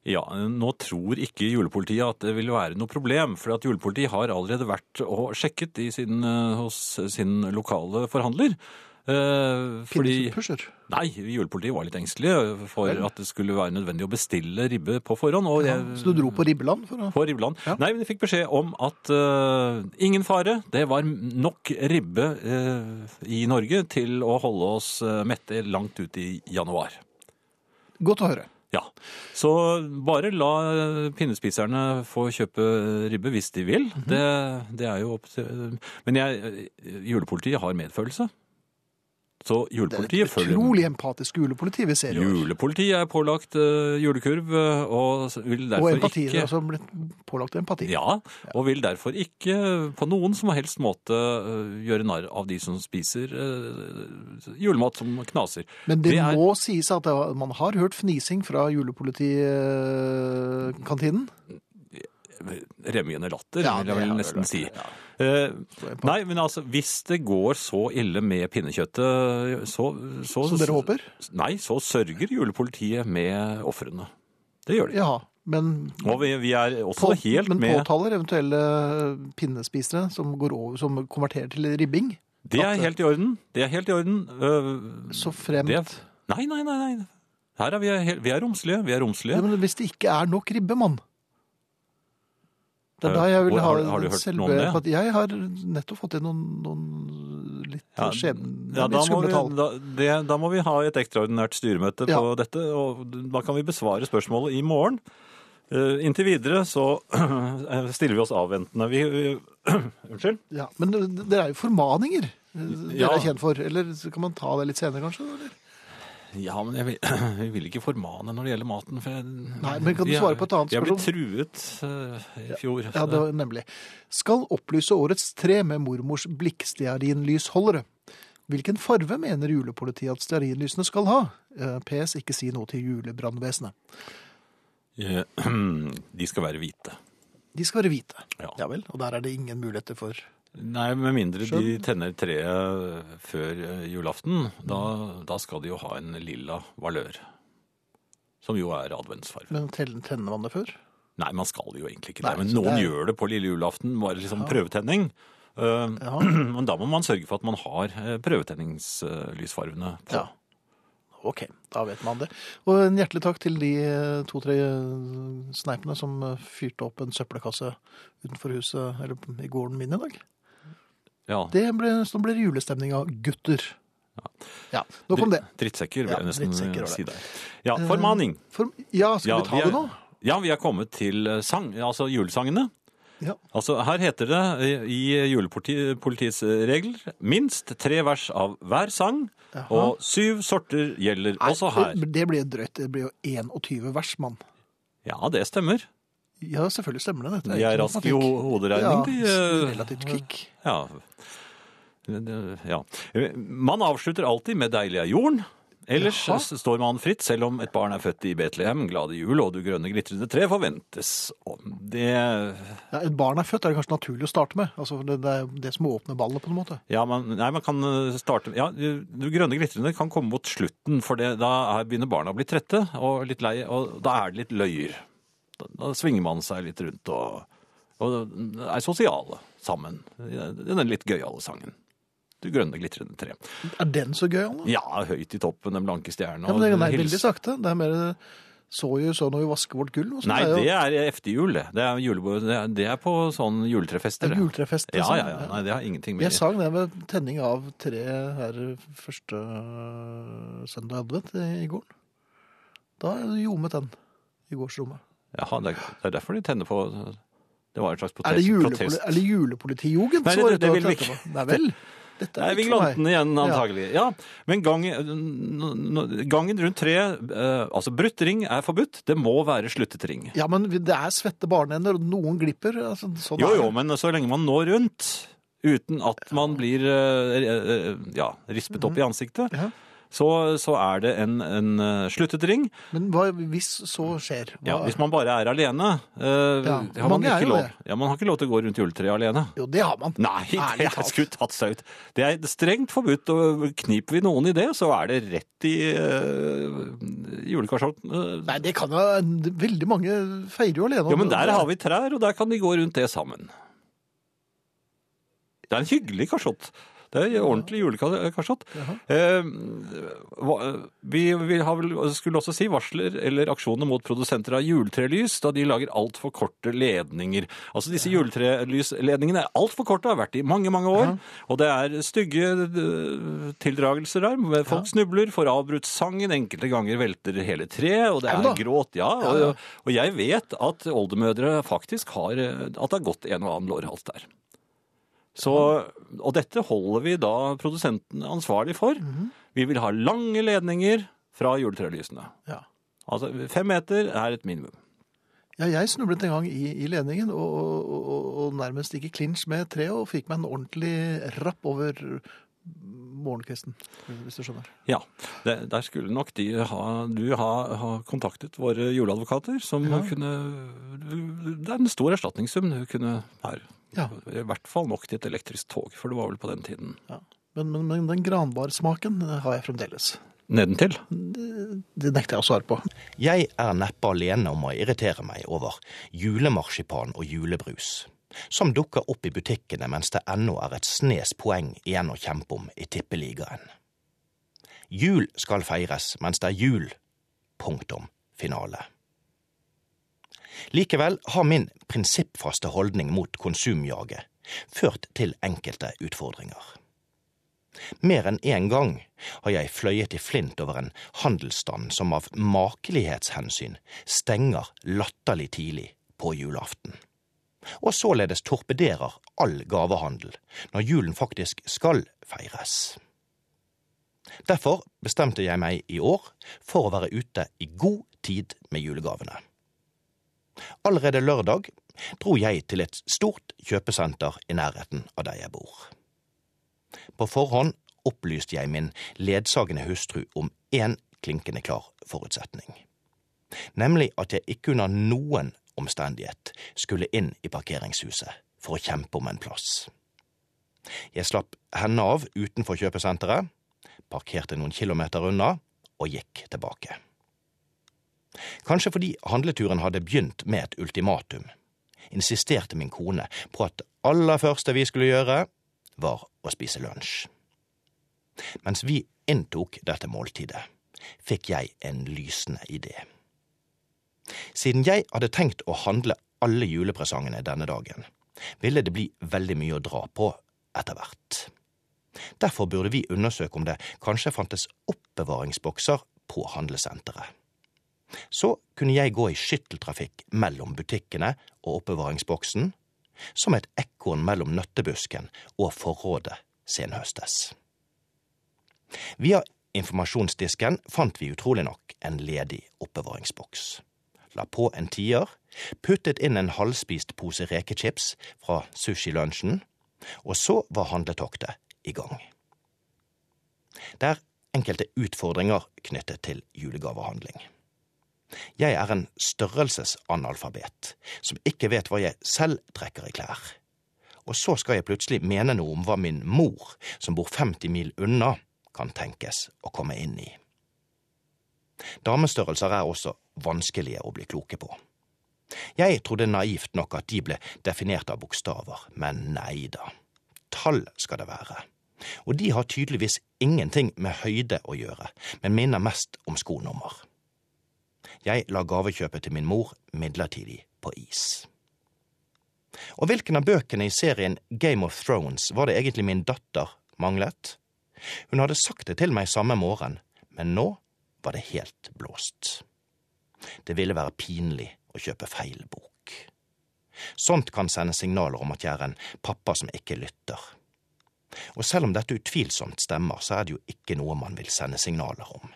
Ja, nå tror ikke julepolitiet at det vil være noe problem, for at julepolitiet har allerede vært og sjekket sin, eh, hos sin lokale forhandler. Eh, fordi Nei, julepolitiet var litt engstelige for at det skulle være nødvendig å bestille ribbe på forhånd. Ja, jeg, så du dro på ribbeland å på Ribbeland. Ja. Nei, men jeg fikk beskjed om at uh, ingen fare, det var nok ribbe uh, i Norge til å holde oss eh, mette langt ut i januar. Godt å høre. Ja, så bare la eh, pinnespiserne få kjøpe ribbe hvis de vil. Mhm. det, det er jo opp til Men jeg, eh, julepolitiet har medfølelse. Så Det er et utrolig empatisk julepoliti vi ser i år. Julepolitiet er pålagt uh, julekurv eh, og vil Og derfor empati. ikke Altså blitt pålagt empati. Ja, og vil derfor ikke på noen som helst måte uh, gjøre narr av de som spiser uh, julemat som knaser. Men det, Det er- må sies at man har hørt fnising fra julepolitikantinen. Remmende latter, Ja, vil jeg vel nesten si. ja. Eh, nei, men altså, hvis det går så ille med pinnekjøttet, så, så Som dere håper? Nei, så sørger julepolitiet med ofrene. Det gjør de. Ja, men, Og vi, vi er også på, helt men med påtaler eventuelle pinnespisere som, går over, som konverterer til ribbing, Det er helt i orden. Det er helt i orden. Eh, så fremt det, nei, nei, nei, nei. Her er vi, vi er romslige. Vi er romslige. ja, men Hvis det ikke er nok ribbemann Det er Eh, da jeg vil ha har- har du hørt selve at Jeg har nettopp fått inn noen, noen litt Ja, skjebne... Ja, da, må vi, da, det, da må vi ha et ekstraordinært styremøte Ja. på dette, og da kan vi besvare spørsmålet i morgen. Uh, inntil videre så uh, [CLEARS THROAT] stiller vi oss avventende. Vi, uh, [CLEARS THROAT] unnskyld? Ja, men det er jo formaninger dere Ja. er kjent for. Eller så kan man ta det litt senere, kanskje? Eller? Ja, men jeg vil, [CLEARS THROAT] jeg vil ikke formane når det gjelder maten. For jeg, Nei, men kan du svare på et annet Vi har blitt truet uh, i fjor. Ja, det var nemlig. Skal opplyse årets tre med mormors blikkstearinlysholdere. Hvilken farve mener julepolitiet at stearinlysene skal ha? Eh, PS, ikke si noe til julebrannvesenet. Eh, [CLEARS THROAT] De skal være hvite. De skal være hvite. Ja. Ja vel, og der er det ingen muligheter for Nei, med mindre de tenner treet før eh, julaften. Da, da skal de jo ha en lilla valør. Som jo er adventsfarge. Men tenner man det før? Nei, man skal jo egentlig ikke Nei, det. Men noen det er- gjør det på lille julaften. Bare liksom prøvetenning. Uh, Ja. [CLEARS THROAT] Men da må man sørge for at man har prøvetenningslysfargene. prøvetenningslysfarvene på. Ja. Ok, da vet man det. Og en hjertelig takk til de eh, to-tre sneipene som eh, fyrte opp en søppelkasse utenfor huset, eller i gården min i dag. Ja. Det ble, så blir julestemninga, gutter. Ja, nok om det. Drittsekker, vil Ja, jeg nesten det. si der. Ja, formaning. For, ja, skal Ja, vi ta vi er- det nå? Ja, vi er kommet til eh, sang, altså julesangene. Ja. Altså, her heter det eh, i julepolitiets regler minst tre vers av hver sang, Aha. og syv sorter gjelder også her. Det, det blir drøyt. Det blir jo 21 vers, mann. Ja, det stemmer. Ja, selvfølgelig stemmer det. Dette De er raske i hoderegning, de. Ja, eh, relativt kvikk. Ja. Ja. Man avslutter alltid med 'deilig er jorden'. Ellers Jaha. står man fritt, selv om et barn er født i Betlehem. Glade jul og du grønne glitrende tre forventes. om det Ja, et barn er født, er det kanskje naturlig å starte med. Altså, det, det er det som åpner ballet, på en måte. Ja, man, nei, man kan eh, starte Ja, du grønne glitrende kan komme mot slutten, for det, da er, begynner barna å bli trette og litt lei, og da er det litt løyer. Da, svinger man seg litt rundt og, og er sosiale sammen. Er den litt gøyale sangen. Du grønne glitrende tre. Er den så gøy, Anna? Ja, høyt i toppen, den blanke stjerne. Ja, men det er veldig sakte. Det er mer så jo så når vi vasker vårt gull. sånn. Nei, det er efterjul, det. Det er, julebord, det er, det er på sånn juletrefester. Det er juletrefester, juletrefest, Ja, liksom. ja, ja. Nei, det har ingenting med Jeg sang det med tenning av tre her første søndag i advent i går. Da ljomet den i gårdsrommet. Jaha, det er, er derfor de tenner på Det var en slags protest. Er det, julepoli er det julepolitijugend? Nei, det, det- det vil vi ikke. Nei vel. Dette er meg. Igjen, antagelig. Ja, men gang, gangen rundt tre, eh, Altså, brutt ring er forbudt. Det må være sluttet ring. Ja, men det er svette barneender, og noen glipper. Altså, sånn Jo, jo, men så lenge man når rundt uten at man blir eh, eh, ja, rispet opp i ansiktet, Ja. Så, så er det en, en eh, sluttet ring. Men hva hvis så skjer? Hva, Ja, hvis man bare er alene eh, Ja, har man, ikke lov, ja, man har ikke lov til å gå rundt juletreet alene. Jo, det har man. Nei, det Ærlig talt. skutt tatt seg ut. Det er strengt forbudt, og kniper vi noen i det, så er det rett i uh, julekarsolten. Uh, Nei, det kan jo Veldig mange feirer jo alene. Ja, men der har vi trær, og der kan de gå rundt det sammen. Det er en hyggelig karsott. Det er ordentlig julekarsott. Eh, vi, vi har vel, skulle også si varsler eller aksjoner mot produsenter av juletrelys, da de lager altfor korte ledninger. Altså Disse juletrelysledningene er altfor korte, har vært i mange mange år. Og det er stygge eh, tildragelser der. Folk snubler, får avbrutt sangen, enkelte ganger velter hele treet, og det Er gråt. Ja. og, og jeg vet at oldemødre faktisk har eh, At det har gått en og annen lårhals der. Så, og dette holder vi da produsentene ansvarlig for. Mhm. Vi vil ha lange ledninger fra juletrelysene. Ja. Altså fem meter er et minimum. Ja, jeg snublet en gang i, i ledningen og, og, og, og nærmest gikk i klinsj med treet og fikk meg en ordentlig rapp over morgenkvisten, hvis du skjønner. Ja, det, der skulle nok de ha, du ha, ha kontaktet våre juleadvokater, som Ja. kunne Det er en stor erstatningssum du kunne her. Ja. I hvert fall nok til et elektrisk tog, for det var vel på den tiden. Men, men, men den granbarsmaken har jeg fremdeles. Nedentil. Det nekter jeg å svare på. Jeg er neppe alene om å irritere meg over julemarsipan og julebrus, som dukker opp i butikkene mens det ennå er et snes poeng igjen å kjempe om i tippeligaen. Jul skal feires mens det er jul. Punktum. Finale. Likevel har min prinsippfaste holdning mot konsumjaget ført til enkelte utfordringer. Mer enn én gang har jeg fløyet i flint over en handelsstand som av makelighetshensyn stenger latterlig tidlig på julaften, og således torpederer all gavehandel når julen faktisk skal feires. Derfor bestemte jeg meg i år for å være ute i god tid med julegavene. Allerede lørdag dro jeg til et stort kjøpesenter i nærheten av der jeg bor. På forhånd opplyste jeg min ledsagende hustru om én klinkende klar forutsetning, nemlig at jeg ikke under noen omstendighet skulle inn i parkeringshuset for å kjempe om en plass. Jeg slapp henne av utenfor kjøpesenteret, parkerte noen kilometer unna og gikk tilbake. Kanskje fordi handleturen hadde begynt med et ultimatum, insisterte min kone på at aller første vi skulle gjøre, var å spise lunsj. Mens vi inntok dette måltidet, fikk jeg en lysende idé. Siden jeg hadde tenkt å handle alle julepresangene denne dagen, ville det bli veldig mye å dra på etter hvert. Derfor burde vi undersøke om det kanskje fantes oppbevaringsbokser på handlesenteret. Så kunne jeg gå i skytteltrafikk mellom butikkene og oppbevaringsboksen, som et ekorn mellom nøttebusken og forrådet senhøstes. Via informasjonsdisken fant vi utrolig nok en ledig oppbevaringsboks. La på en tier, puttet inn en halvspist pose rekechips fra sushilunsjen, og så var handletoktet i gang. Det er enkelte utfordringer knyttet til julegavehandling. Jeg er en størrelsesanalfabet som ikke vet hva jeg selv trekker i klær. Og så skal jeg plutselig mene noe om hva min mor, som bor 50 mil unna, kan tenkes å komme inn i. Damestørrelser er også vanskelige å bli kloke på. Jeg trodde naivt nok at de ble definert av bokstaver, men nei da. Tall skal det være. Og de har tydeligvis ingenting med høyde å gjøre, men minner mest om skonummer. Jeg la gavekjøpet til min mor midlertidig på is. Og hvilken av bøkene i serien Game of Thrones var det egentlig min datter manglet? Hun hadde sagt det til meg samme morgen, men nå var det helt blåst. Det ville være pinlig å kjøpe feil bok. Sånt kan sende signaler om at jeg er en pappa som ikke lytter. Og selv om dette utvilsomt stemmer, så er det jo ikke noe man vil sende signaler om.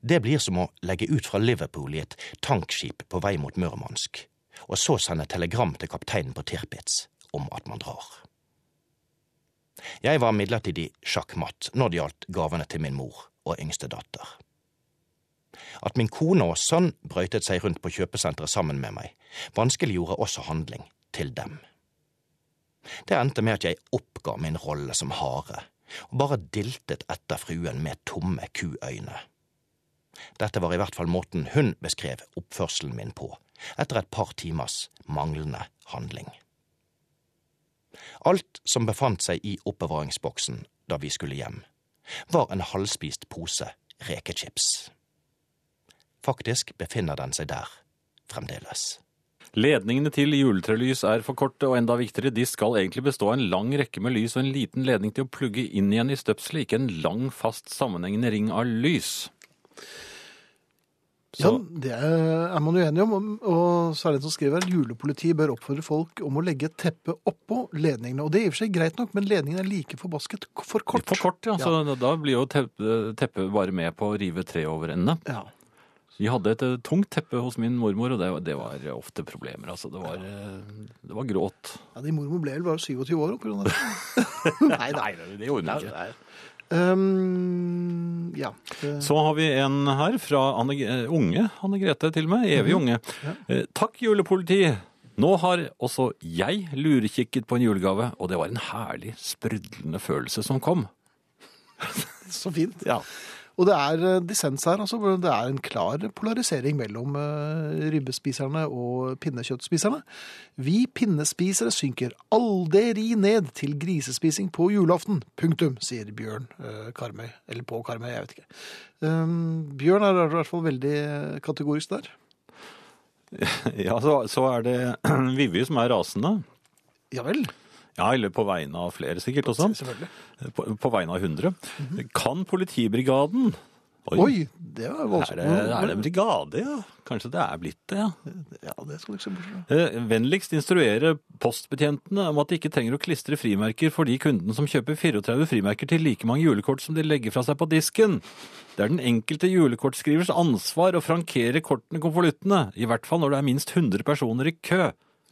Det blir som å legge ut fra Liverpool i et tankskip på vei mot Murmansk, og så sende telegram til kapteinen på Tirpitz om at man drar. Jeg var midlertidig sjakkmatt når det gjaldt gavene til min mor og yngste datter. At min kone og sønn brøytet seg rundt på kjøpesenteret sammen med meg, vanskeliggjorde også handling til dem. Det endte med at jeg oppga min rolle som hare, og bare diltet etter fruen med tomme kuøyne. Dette var i hvert fall måten hun beskrev oppførselen min på, etter et par timers manglende handling. Alt som befant seg i oppbevaringsboksen da vi skulle hjem, var en halvspist pose rekechips. Faktisk befinner den seg der fremdeles. Ledningene til juletrelys er for korte, og enda viktigere, de skal egentlig bestå av en lang rekke med lys og en liten ledning til å plugge inn igjen i støpselet, ikke en lang, fast, sammenhengende ring av lys. Så, Ja, det er man uenig om, og så er det en som skriver at julepolitiet bør oppfordre folk om å legge et teppe oppå ledningene. Og det er i og for seg greit nok, men ledningen er like forbasket for kort. for kort, ja. Så da blir jo teppet teppe bare med på å rive tre over endene. Ja. Vi hadde et eh, tungt teppe hos min mormor, og det, det var ofte problemer. Altså, det var, eh, det var gråt. ja, de mormor ble vel bare 27 år på av det. Nei, nei, det gjorde hun ikke. Um, ja. Så har vi en her fra Anne, eh, unge Anne Grete til og med. evig unge. Ja. Takk, julepoliti! Nå har også jeg lurekikket på en julegave, og det var en herlig, sprudlende følelse som kom. Så fint. Ja. Og det er eh, dissens her, altså. Det er en klar polarisering mellom eh, ribbespiserne og pinnekjøttspiserne. Vi pinnespisere synker aldri ned til grisespising på julaften. Punktum, sier Bjørn eh, Karmøy. Eller på Karmøy, jeg vet ikke. Um, Bjørn er i hvert fall veldig kategorisk der. [LAUGHS] Ja, så, så er det [CLEARS THROAT] Vivi som er rasende. Ja vel. Ja, eller på vegne av flere sikkert også. Selvfølgelig. På, på vegne av 100. Kan politibrigaden Oi, det var er voldsomt. det, er det en brigade, ja? Kanskje det er blitt det, ja. Ja, det skal fra. Eh, Vennligst instruere postbetjentene om at de ikke trenger å klistre frimerker for de kundene som kjøper 34 frimerker til like mange julekort som de legger fra seg på disken. Det er den enkelte julekortskrivers ansvar å frankere kortene konvoluttene, i hvert fall når det er minst 100 personer i kø.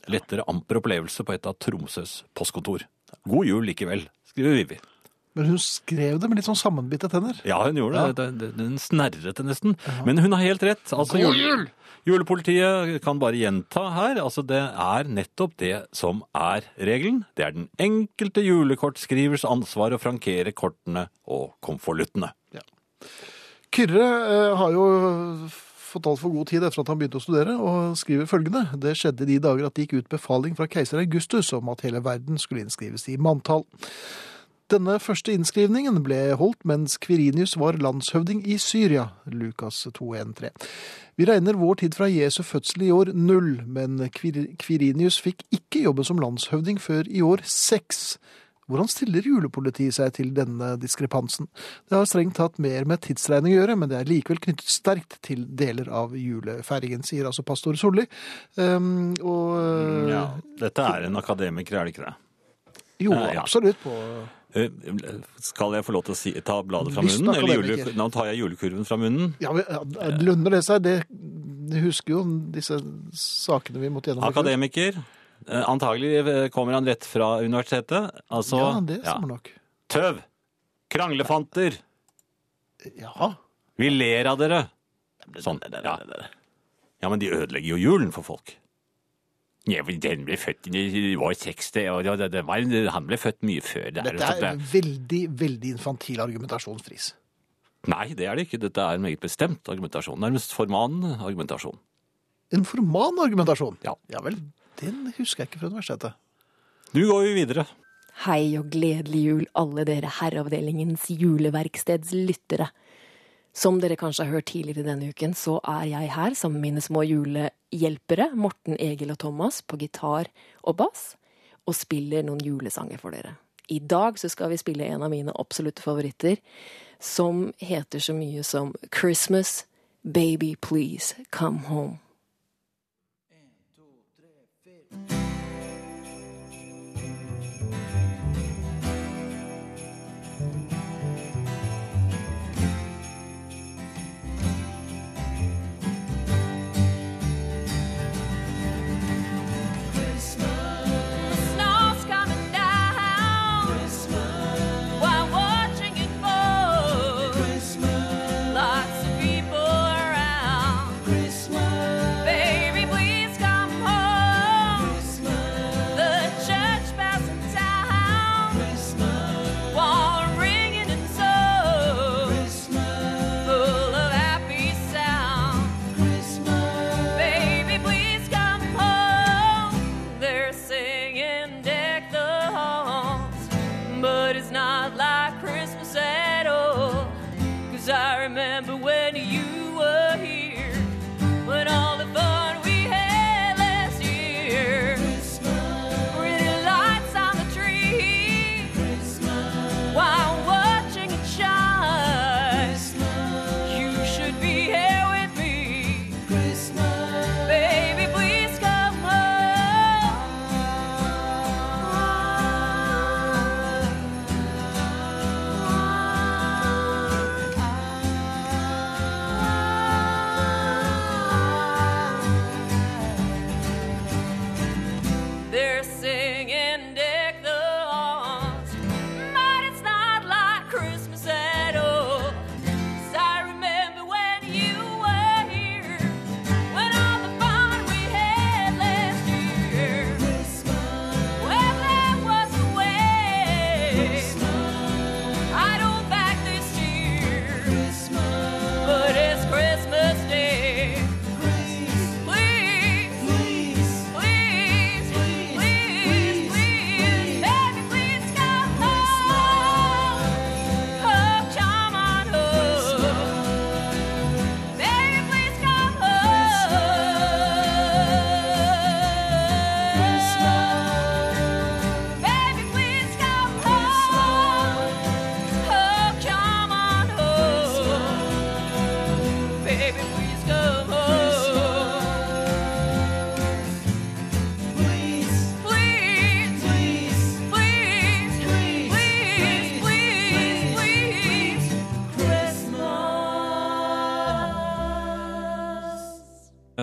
Lettere amper opplevelse på et av Tromsøs postkontor. God jul likevel, skriver Vivi. Men hun skrev det med litt sånn sammenbitte tenner. Ja, hun gjorde det. det. det- Den snerrete nesten. Men hun har helt rett. Altså, jul! julepolitiet kan bare gjenta her. Altså, det er nettopp det som er regelen. Det er den enkelte julekortskrivers ansvar å frankere kortene og konvoluttene. Kyrre eh, har jo fått altfor god tid etter at han begynte å studere, og skriver følgende. Det skjedde de dager at det gikk ut befaling fra keiser Augustus om at hele verden skulle innskrives i manntall. Denne første innskrivningen ble holdt mens Kvirinius var landshøvding i Syria, Lukas 2.1.3. Vi regner vår tid fra Jesu fødsel i år null, men Kvir- Kvirinius fikk ikke jobben som landshøvding før i år seks. Hvordan stiller julepolitiet seg til denne diskrepansen? Det har strengt tatt mer med tidsregning å gjøre, men det er likevel knyttet sterkt til deler av julefeiringen, sier altså pastor Solli. Um, og Ja, dette er en akademiker, er det ikke det? Jo, Ja, ja. absolutt på Eh, Skal jeg få lov til å si, ta bladet fra munnen? Eller jule, nå tar jeg julekurven fra munnen. Ja, men, ja, lønner det seg? Det, jeg husker jo disse sakene vi måtte gjennom. Akademiker. Eh, Antagelig eh, kommer han rett fra universitetet. Altså, Ja, det stemmer nok. Tøv! Kranglefanter! Ja. Vi ler av dere. Sånn. Ja. ja, men de ødelegger jo julen for folk. Ja, men den ble født i år 60, og det, det var, han ble født mye før. Det Dette er veldig, veldig infantil argumentasjon, Friis. Nei, det er det ikke. Dette er en meget bestemt argumentasjon. Nærmest formanende argumentasjon. En forman argumentasjon. Ja. ja vel, den husker jeg ikke fra universitetet. Nå går vi videre. Hei og gledelig jul, alle dere Herreavdelingens juleverksteds lyttere. Som dere kanskje har hørt tidligere denne uken, så er jeg her sammen med mine små julehjelpere, Morten, Egil og Thomas, på gitar og bass, og spiller noen julesanger for dere. I dag så skal vi spille en av mine absolutte favoritter, som heter så mye som Christmas, Baby Please Come Home.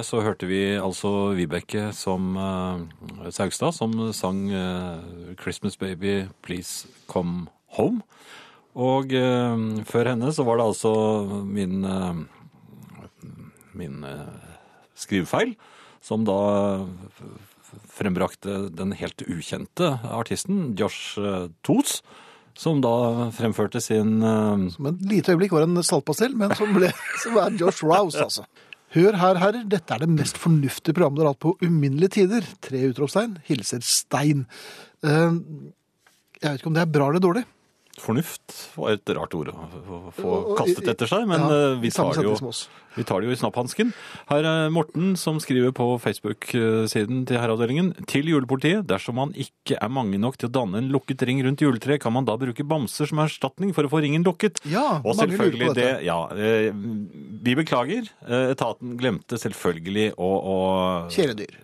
Så hørte vi altså Vibeke som uh, Saugstad som sang uh, 'Christmas Baby, Please Come Home'. Og uh, før henne så var det altså min, eh, min eh, skrivefeil som da frembrakte den helt ukjente artisten Josh Toots. Som da fremførte sin eh, Som et lite øyeblikk var en saltpastell, men som, ble, [LAUGHS] som er Josh Rouse, altså. Hør her, herrer, dette er det mest fornuftige programmet dere har hatt på uminnelige tider. Tre utropstegn. Hilser Stein. Eh, Jeg vet ikke om det er bra eller dårlig. Fornuft var et rart ord å få kastet etter seg, men Ja, eh, vi, tar jo, vi tar det jo i snapphansken. Her er Morten som skriver på Facebook-siden til Herreavdelingen. Til julepolitiet, dersom man ikke er mange nok til å danne en lukket ring rundt juletreet, kan man da bruke bamser som erstatning for å få ringen lukket? Ja, Og mange lurer på det, dette. ja. eh, Vi beklager. Eh, Etaten glemte selvfølgelig å, å Kjæledyr.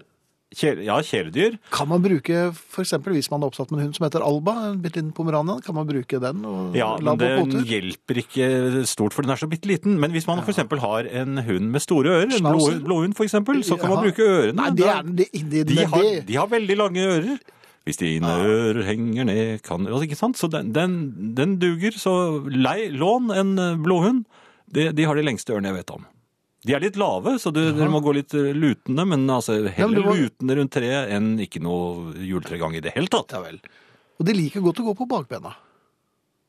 Kjæle- Ja, kjæledyr. Kan man bruke, eksempel hvis man er oppsatt med en hund som heter Alba, en bitte liten pomeranian, kan man bruke den og Ja, la men det båter? hjelper ikke stort, for den er så bitte liten. Men hvis man for eksempel har en hund med store ører, en blå, blåhund eksempel, så kan man bruke ørene. Nei, det er, det, det, de, har, de har veldig lange ører. Hvis dine ører henger ned, kan altså, Ikke sant? Så den, den, den duger. Så lei, lån en blåhund. De, de har de lengste ørene jeg vet om. De er litt lave, så du, dere må gå litt eh, lutende, men altså men heller det var- lutende rundt treet enn ikke noe juletregang i det hele tatt. Ja vel. Og de liker godt å gå på bakbena.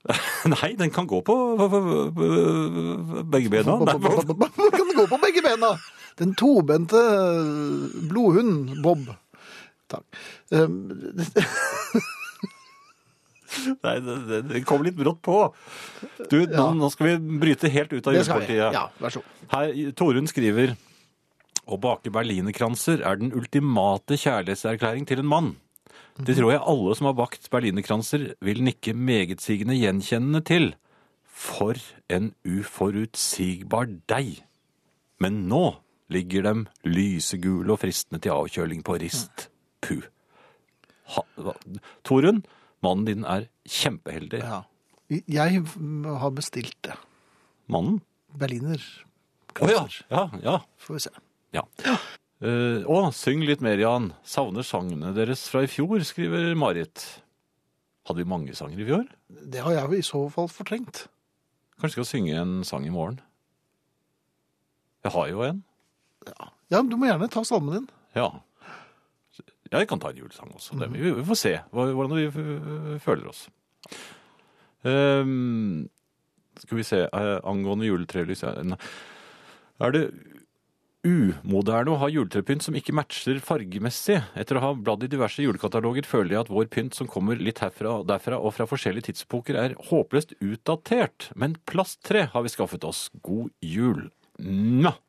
[LAUGHS] Nei, den kan gå på, begge bena. Den kan gå på begge bena? Den tobente blodhunden Bob. Takk. [LAUGHS] [LAUGHS] Nei, det, det, kom litt brått på. Du, nå, nå skal vi bryte helt ut av det skal vi. julepolitiet. Ja, vær så god. Her, Torunn skriver Å bake berlinerkranser er den ultimate kjærlighetserklæring til en mann. Det tror jeg alle som har bakt berlinerkranser vil nikke megetsigende gjenkjennende til. For en uforutsigbar deig. Men nå ligger dem lysegule og fristende til avkjøling på rist. Puh. Ha, hva- Torunn, mannen din er kjempeheldig. Ja. Jeg har bestilt det. Mannen? Berliner. Å ja. ja, ja. Får vi se. Ja. Uh, å, syng litt mer, Jan. Savner sangene deres fra i fjor, skriver Marit. Hadde vi mange sanger i fjor? Det har jeg i så fall fortrengt. Kanskje skal synge en sang i morgen? Jeg har jo en. Ja, men du må gjerne ta salmen din. Ja. Jeg kan ta en julesang også. Det, vi, vi får se hvordan vi føler oss. Um, skal vi se, uh, angående juletrelys. Er det umoderne å ha juletrepynt som ikke matcher fargemessig? Etter å ha bladd i diverse julekataloger føler jeg at vår pynt som kommer litt herfra og derfra og fra forskjellige tidsepoker er håpløst utdatert. Men plasttre har vi skaffet oss. God jul. Mwah!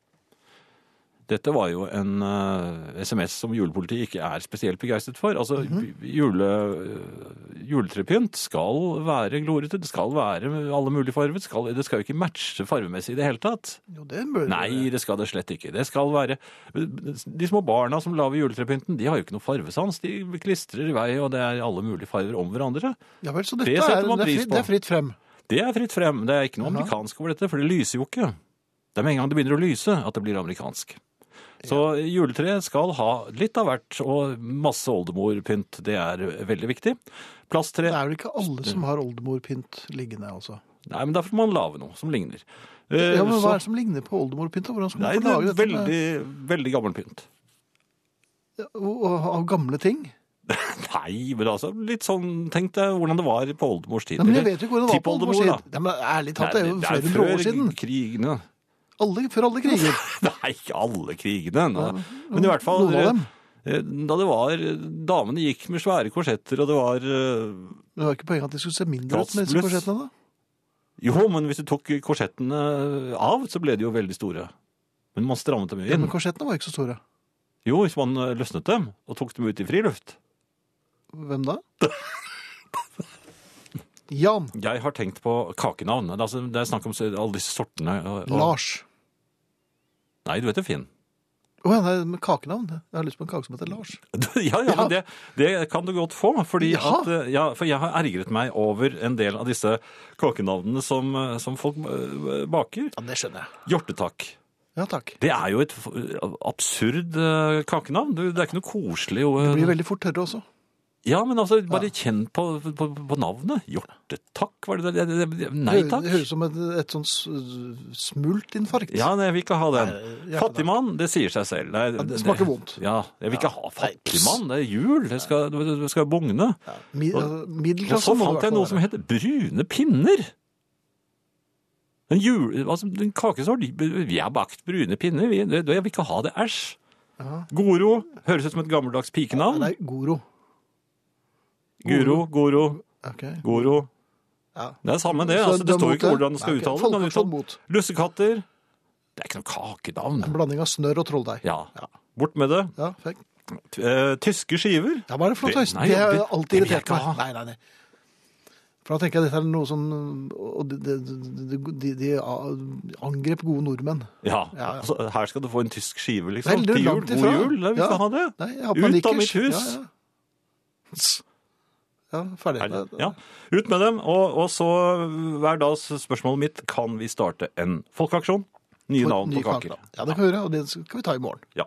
Dette var jo en uh, SMS som julepolitiet ikke er spesielt begeistret for. Altså, jule, eh, juletrepynt skal være glorete, det skal være alle mulige farger. Det skal, det skal jo ikke matche farvemessig i det hele tatt. Jo, det bør Nei, det skal det slett ikke. Det skal være De små barna som lager juletrepynten, de har jo ikke noe farvesans. De klistrer i vei, og det er alle mulige farger om hverandre. Ja vel, så dette Det er, setter man det, er pris på. det er fritt frem. Det er fritt frem. Det er ikke noe amerikansk over dette, for det lyser jo ikke. Det er med en gang det begynner å lyse at det blir amerikansk. Så juletreet skal ha litt av hvert, og masse oldemorpynt. Det er veldig viktig. Plasttre Det er vel ikke alle som har oldemorpynt liggende, altså. Nei, men derfor må man lage noe som ligner. Eh, Ja, men så- Hva er det som ligner på oldemorpynt? da? Hvordan skal Nei, man det få lage er dette med- veldig, veldig gammel pynt. av gamle ting? [LAUGHS] Nei, men altså, litt sånn, tenk deg hvordan det var på oldemors tid. Nei, men jeg vet jo ikke hvordan det var på oldemors tid. Ja, men ærlig talt, det er jo flere hundre år siden. før krigene. Alle, før alle kriger. [LAUGHS] Nei, ikke alle krigene. Nå. Men i hvert fall eh, Da det var Damene gikk med svære korsetter, og det var eh, Det var ikke poenget at de skulle se mindre ut med disse korsettene, da? Jo, men hvis du tok korsettene av, så ble de jo veldig store. Men man strammet dem inn. Ja, men korsettene var ikke så store. Jo, hvis man eh, løsnet dem og tok dem ut i friluft. Hvem da? [LAUGHS] Jan. Jeg har tenkt på kakenavn. Det er, altså, det er snakk om alle disse sortene. Og, og... Lars. Nei, du heter Finn. Å ja, nei, med kakenavn. Jeg har lyst på en kake som heter Lars. [LAUGHS] Ja, ja, men det, det kan du godt få. Fordi Ja. at, eh, ja, for jeg har ergret meg over en del av disse kakenavnene som, eh, som folk eh, baker. Ja, det skjønner jeg. Hjortetakk. Ja, takk. Det er jo et f- absurd eh, kakenavn. Det det er ikke noe koselig. og- Det blir veldig fort tørre også. Ja, men altså, bare kjenn på, på, på navnet. Hjortetakk, var det det? det- det- Nei takk. det høres ut som et, et sånn smultinfarkt. Ja, nei, jeg vil ikke ha den. Fattigmann, det sier seg selv. Nei, det smaker vondt. Ja, jeg vil ikke ha fattigmann. Det er jul. Det skal, det skal bungne. Mi, Og- altså, Og så fant jeg noe som heter brune pinner. En, jul, altså, en kakesort. Vi har bakt brune pinner. Vi, det, jeg vil ikke ha det. Æsj. Goro høres ut som et gammeldags pikenavn. Nei, Goro. Guro, Goro, okay. Goro. Ja. Det er samme det. Så Altså, det, det står jo ikke hvordan det skal Nei, okay. uttale-. Lussekatter. Det er ikke noe kakenavn. En blanding av snørr og trolldeig. Ja. Bort med det. Ja, fekk. Eh, tyske skiver. Ja, det for noe Det- har alltid irritert meg. Nei, nei, nei. For da tenker jeg dette er noe sånn Og de, de, de, de, angrep gode nordmenn. Ja. Ja, ja. Altså, her skal du få en tysk skive, liksom. Til jul. God jul. Vi skal ha det. Nei, Ut av mitt hus. Ja, ja. ferdig. Ja, ut med dem. Og, og så hver dag spørsmålet mitt kan vi starte en folkeaksjon. Nye navn på kaker. Ja, det kan vi gjøre, og det skal vi ta i morgen. Ja.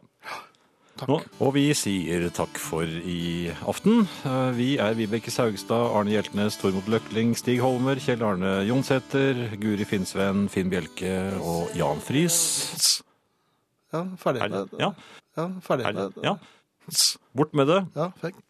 Takk. Nå, og vi sier takk for i aften. Eh, Vi er Vibeke Saugstad, Arne Hjeltnes, Tormod Løkling, Stig Holmer, Kjell Arne Jonsæter, Guri Finnsven, Finn Bjelke og Jan Friis. Ja, ferdig. Ja, Ja, ferdig. er ja. Bort med det. Ja, fikk.